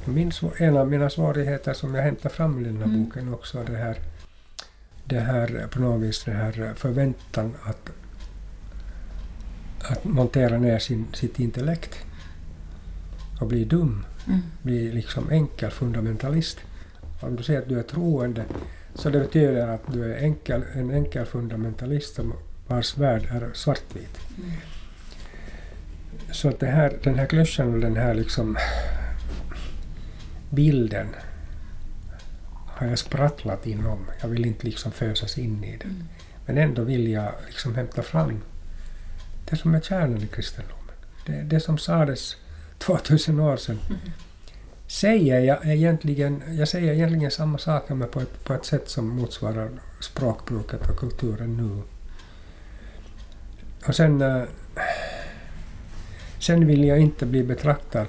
Min, en av mina svårigheter som jag hämtar fram i den här mm. boken också det här, det här på något vis det här förväntan att, att montera ner sin, sitt intellekt och bli dum, mm. bli liksom enkel fundamentalist. Om du säger att du är troende så det betyder att du är enkel, en enkel fundamentalist som vars värld är svartvit. Mm. Så att här, den här klyschan och den här liksom bilden har jag sprattlat inom. Jag vill inte liksom fösas in i den. Mm. Men ändå vill jag liksom hämta fram det som är kärnan i kristendomen. Det, det som sades 2000 år sedan. Mm. Säger jag egentligen, jag säger egentligen samma saker men på ett, på ett sätt som motsvarar språkbruket och kulturen nu. Och sen eh, Sen vill jag inte bli betraktad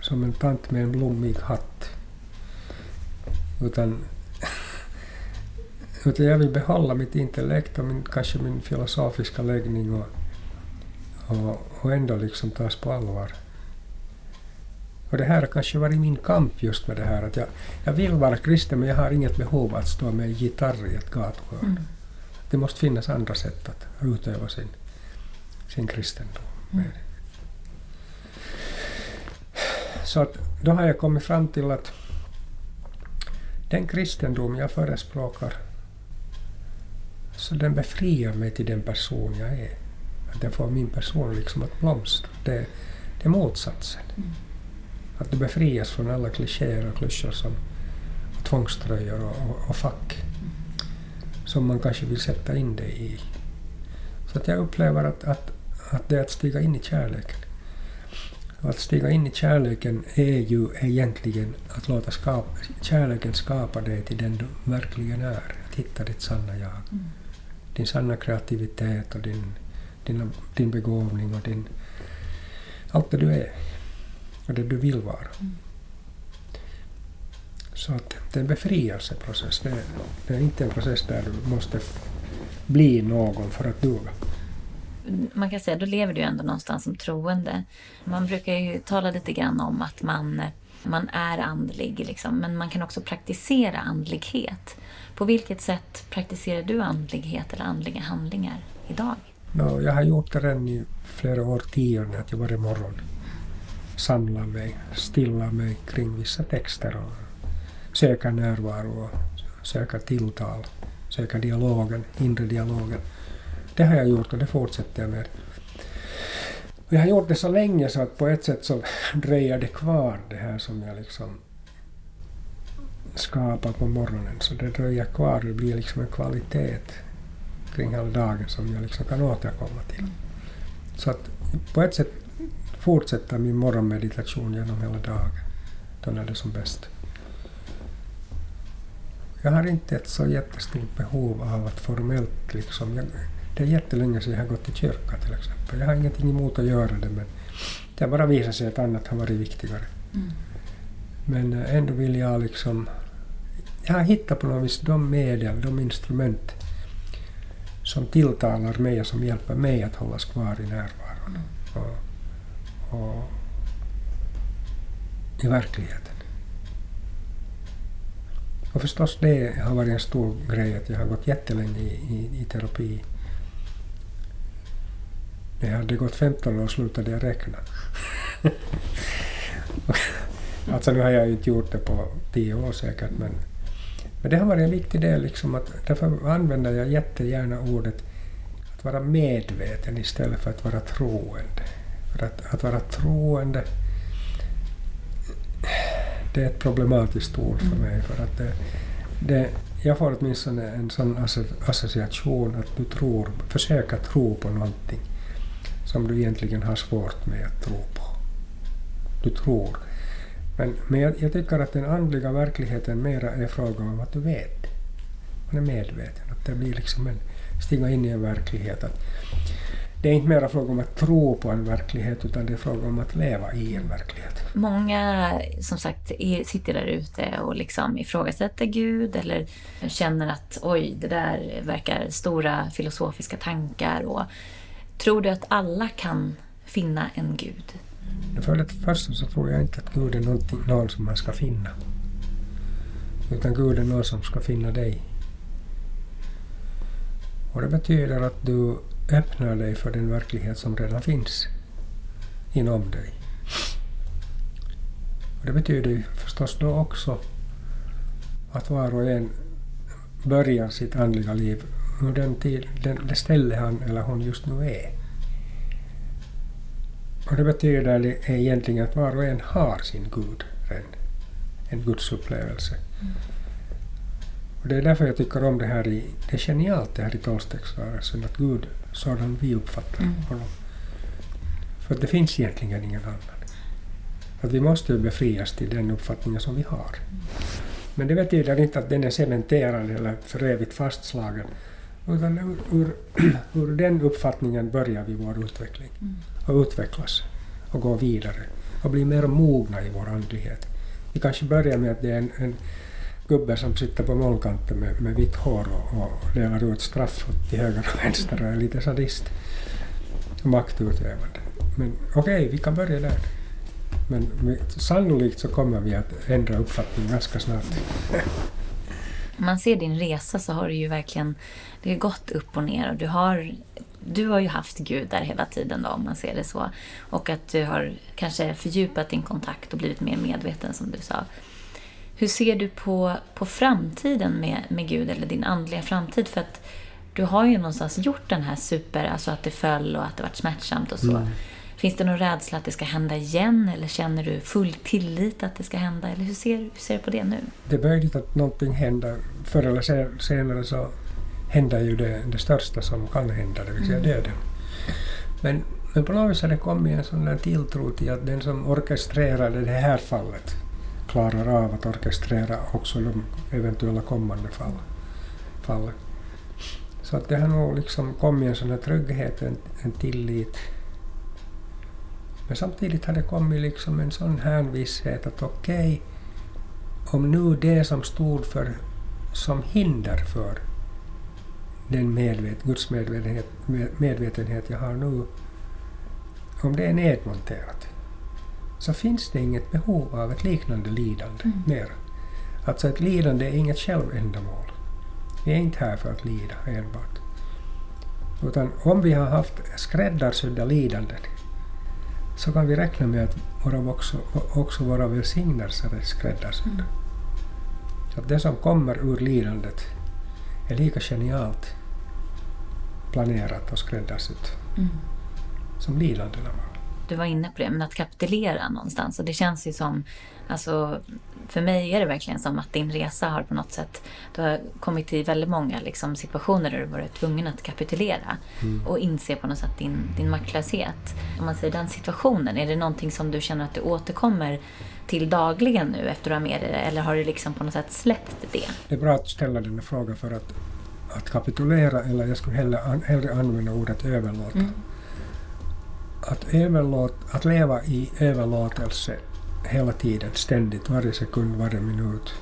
som en tant med en blommig hatt. Utan, utan jag vill behålla mitt intellekt och min, kanske min filosofiska läggning och, och, och ändå liksom tas på allvar. Och det här har kanske varit min kamp just med det här att jag, jag vill vara kristen men jag har inget behov att stå med gitarr i ett gatuhörn. Mm. Det måste finnas andra sätt att utöva sin, sin kristendom. Mm. Så att då har jag kommit fram till att den kristendom jag förespråkar, så den befriar mig till den person jag är. Att den får min person liksom att blomstra. Det, det är motsatsen. Mm. Att du befrias från alla klichéer och klyschor som och tvångströjor och, och, och fack. Som man kanske vill sätta in det i. Så att jag upplever att, att, att det är att stiga in i kärleken. Och att stiga in i kärleken är ju egentligen att låta skapa, kärleken skapa dig till den du verkligen är. Att hitta ditt sanna jag. Mm. Din sanna kreativitet och din, din, din begåvning och din, allt det du är. Och det du vill vara. Mm. Så att det är en befrielseprocess. Det, det är inte en process där du måste bli någon för att duga. Man kan säga, då lever du ändå någonstans som troende. Man brukar ju tala lite grann om att man, man är andlig, liksom, men man kan också praktisera andlighet. På vilket sätt praktiserar du andlighet eller andliga handlingar idag? No, jag har gjort det redan i flera årtionden, att jag varje morgon samla mig, stilla mig kring vissa texter och söka närvaro och söka tilltal, söka dialogen, inre dialogen. Det har jag gjort och det fortsätter jag med. Och jag har gjort det så länge så att på ett sätt så dröjer det kvar det här som jag liksom skapar på morgonen. Så det dröjer kvar, det blir liksom en kvalitet kring hela dagen som jag liksom kan återkomma till. Så att på ett sätt fortsätta min morgonmeditation genom hela dagen, då är det som bäst. Jag har inte ett så jättestort behov av att formellt liksom... Jag, det är jättelänge sedan jag har gått till kyrkan till exempel. Jag har ingenting emot att göra det men det har bara visat sig att annat har varit viktigare. Mm. Men eh, ändå vill jag liksom... Jag har hittat på något vis de medel, de instrument som tilltalar mig och som hjälper mig att hållas kvar i närvaron. Mm. Och, i verkligheten. Och förstås det har varit en stor grej att jag har gått jättelänge i, i, i terapi. När jag hade gått 15 år slutade jag räkna. alltså nu har jag ju inte gjort det på 10 år säkert men, men det har varit en viktig del liksom att därför använder jag jättegärna ordet att vara medveten istället för att vara troende. För att, att vara troende det är ett problematiskt ord för mig. För att det, det, jag får åtminstone en sån association att du tror, försöker tro på någonting som du egentligen har svårt med att tro på. Du tror. Men, men jag, jag tycker att den andliga verkligheten mera är fråga om att du vet. Man är medveten. Att det blir liksom en stiga in i en verklighet. Att det är inte mera fråga om att tro på en verklighet utan det är fråga om att leva i en verklighet. Många som sagt är, sitter där ute och liksom ifrågasätter Gud eller känner att oj, det där verkar stora filosofiska tankar. Och, tror du att alla kan finna en Gud? För det första så tror jag inte att Gud är någon som man ska finna. Utan Gud är någon som ska finna dig. Och det betyder att du öppnar dig för den verklighet som redan finns inom dig. Och det betyder ju förstås då också att var och en börjar sitt andliga liv ur den tid, den, det ställe han eller hon just nu är. Och det betyder egentligen att var och en har sin Gud en, En gudsupplevelse. Mm. Och det är därför jag tycker om det här i, det är genialt det här i tolvstegsrörelsen, att Gud sådan vi uppfattar mm. honom. För det finns egentligen ingen annan. Att vi måste befrias till den uppfattningen som vi har. Men det betyder inte att den är cementerad eller för evigt fastslagen. Utan ur, ur, ur den uppfattningen börjar vi vår utveckling. Mm. Och utvecklas. Och gå vidare. Och bli mer mogna i vår andlighet. Vi kanske börjar med att det är en, en gubbe som sitter på målkanten med, med vitt hår och, och delar ut straff till höger och vänster och är lite sadist. Maktutövande. Men okej, okay, vi kan börja där. Men sannolikt så kommer vi att ändra uppfattning ganska snart. Om man ser din resa så har du ju verkligen det har gått upp och ner och du har du har ju haft Gud där hela tiden då, om man ser det så. Och att du har kanske fördjupat din kontakt och blivit mer medveten som du sa. Hur ser du på, på framtiden med, med Gud, eller din andliga framtid? För att du har ju någonstans gjort den här super, alltså att det föll och att det varit smärtsamt och så. Mm. Finns det någon rädsla att det ska hända igen eller känner du full tillit att det ska hända? Eller hur ser, hur ser du på det nu? Det är möjligt att någonting händer förr eller senare så händer ju det, det största som kan hända, det vill säga Mm. döden. Men, men på något vis har det kommit en sån där tilltro till att den som orkestrerade det här fallet klarar av att orkestrera också de eventuella kommande fall, fallen. Så att det har nog liksom kommit en sån här trygghet, en, en tillit. Men samtidigt har det kommit liksom en sån här visshet att okej, om nu det som stod för som hinder för den medvet, Guds medvetenhet, medvetenhet jag har nu, om det är nedmonterat, så finns det inget behov av ett liknande lidande Mm. mer. Alltså ett lidande är inget självändamål. Vi är inte här för att lida enbart. Utan om vi har haft skräddarsydda lidanden så kan vi räkna med att våra också, också våra välsignelser är skräddarsydda. Mm. Så att det som kommer ur lidandet är lika genialt planerat och skräddarsytt Mm. som lidandena var. Du var inne på det, men att kapitulera någonstans. Och det känns ju som, alltså, för mig är det verkligen som att din resa har på något sätt, du har kommit till väldigt många liksom, situationer där du varit tvungen att kapitulera Mm. och inse på något sätt din, din maktlöshet. Om man säger den situationen, är det någonting som du känner att du återkommer till dagligen nu efter att ha med dig det? Eller har du liksom på något sätt släppt det? Det är bra att ställa den här frågan för att, att kapitulera, eller jag skulle hellre, hellre använda ordet överlåta. Mm. Att, överlåt, att leva i överlåtelse hela tiden, ständigt, varje sekund, varje minut.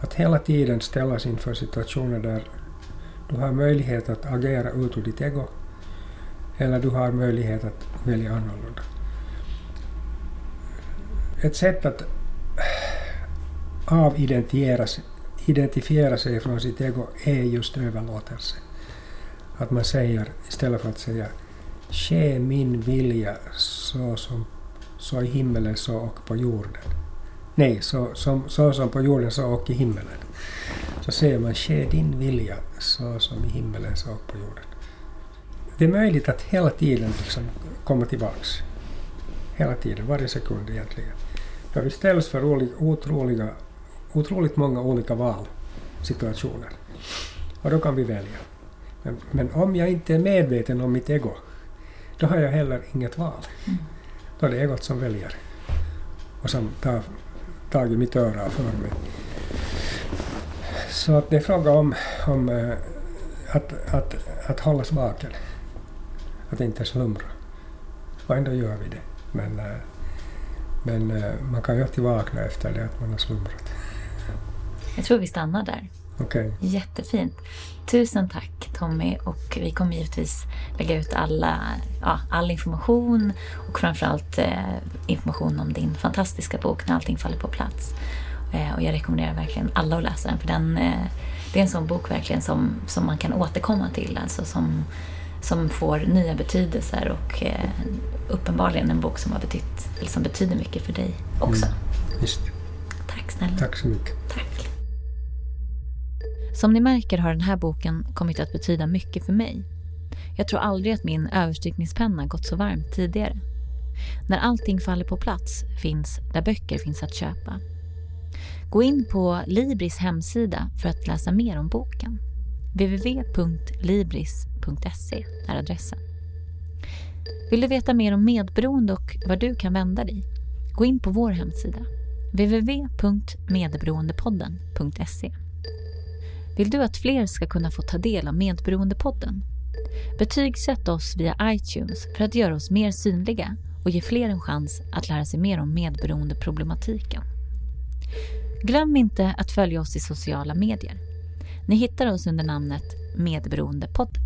Att hela tiden ställas inför situationer där du har möjlighet att agera ut ur ditt ego eller du har möjlighet att välja annorlunda. Ett sätt att avidentifiera identifiera sig från sitt ego är just överlåtelse. Att man säger, istället för att säga ”Ske min vilja så som så i himmelen så och på jorden”. Nej, så, som, så som på jorden så och i himmelen. Så säger man ”Ske din vilja så som i himmelen så och på jorden”. Det är möjligt att hela tiden liksom komma tillbaks. Hela tiden, varje sekund egentligen. För vi ställs för otroliga, otroligt många olika valsituationer. Och då kan vi välja. Men, men om jag inte är medveten om mitt ego, då har jag heller inget val. Då är det egot som väljer. Och som tar tag i mitt öra för mig. Så att det är fråga om, om eh, att, att, att hållas vaken. Att inte slumra. Och ändå gör vi det. Men, eh, men eh, man kan ju alltid vakna efter det att man har slumrat. Jag tror vi stannar där. Okej. Jättefint. Tusen tack Tommy och vi kommer givetvis lägga ut alla, ja, all information och framförallt eh, information om din fantastiska bok När allting faller på plats. Eh, och jag rekommenderar verkligen alla att läsa den för den, eh, det är en sån bok verkligen som, som man kan återkomma till. Alltså som, som får nya betydelser och eh, uppenbarligen en bok som, har betytt, eller som betyder mycket för dig också. Mm. Tack snälla. Tack så mycket. Tack. Som ni märker har den här boken kommit att betyda mycket för mig. Jag tror aldrig att min överstrykningspenna gått så varmt tidigare. När allting faller på plats finns där böcker finns att köpa. Gå in på Libris hemsida för att läsa mer om boken. www.libris.se är adressen. Vill du veta mer om medberoende och vad du kan vända dig? Gå in på vår hemsida www.medberoendepodden.se vill du att fler ska kunna få ta del av Medberoendepodden? Betygsätt oss via iTunes för att göra oss mer synliga och ge fler en chans att lära sig mer om medberoendeproblematiken. Glöm inte att följa oss i sociala medier. Ni hittar oss under namnet Medberoendepodden.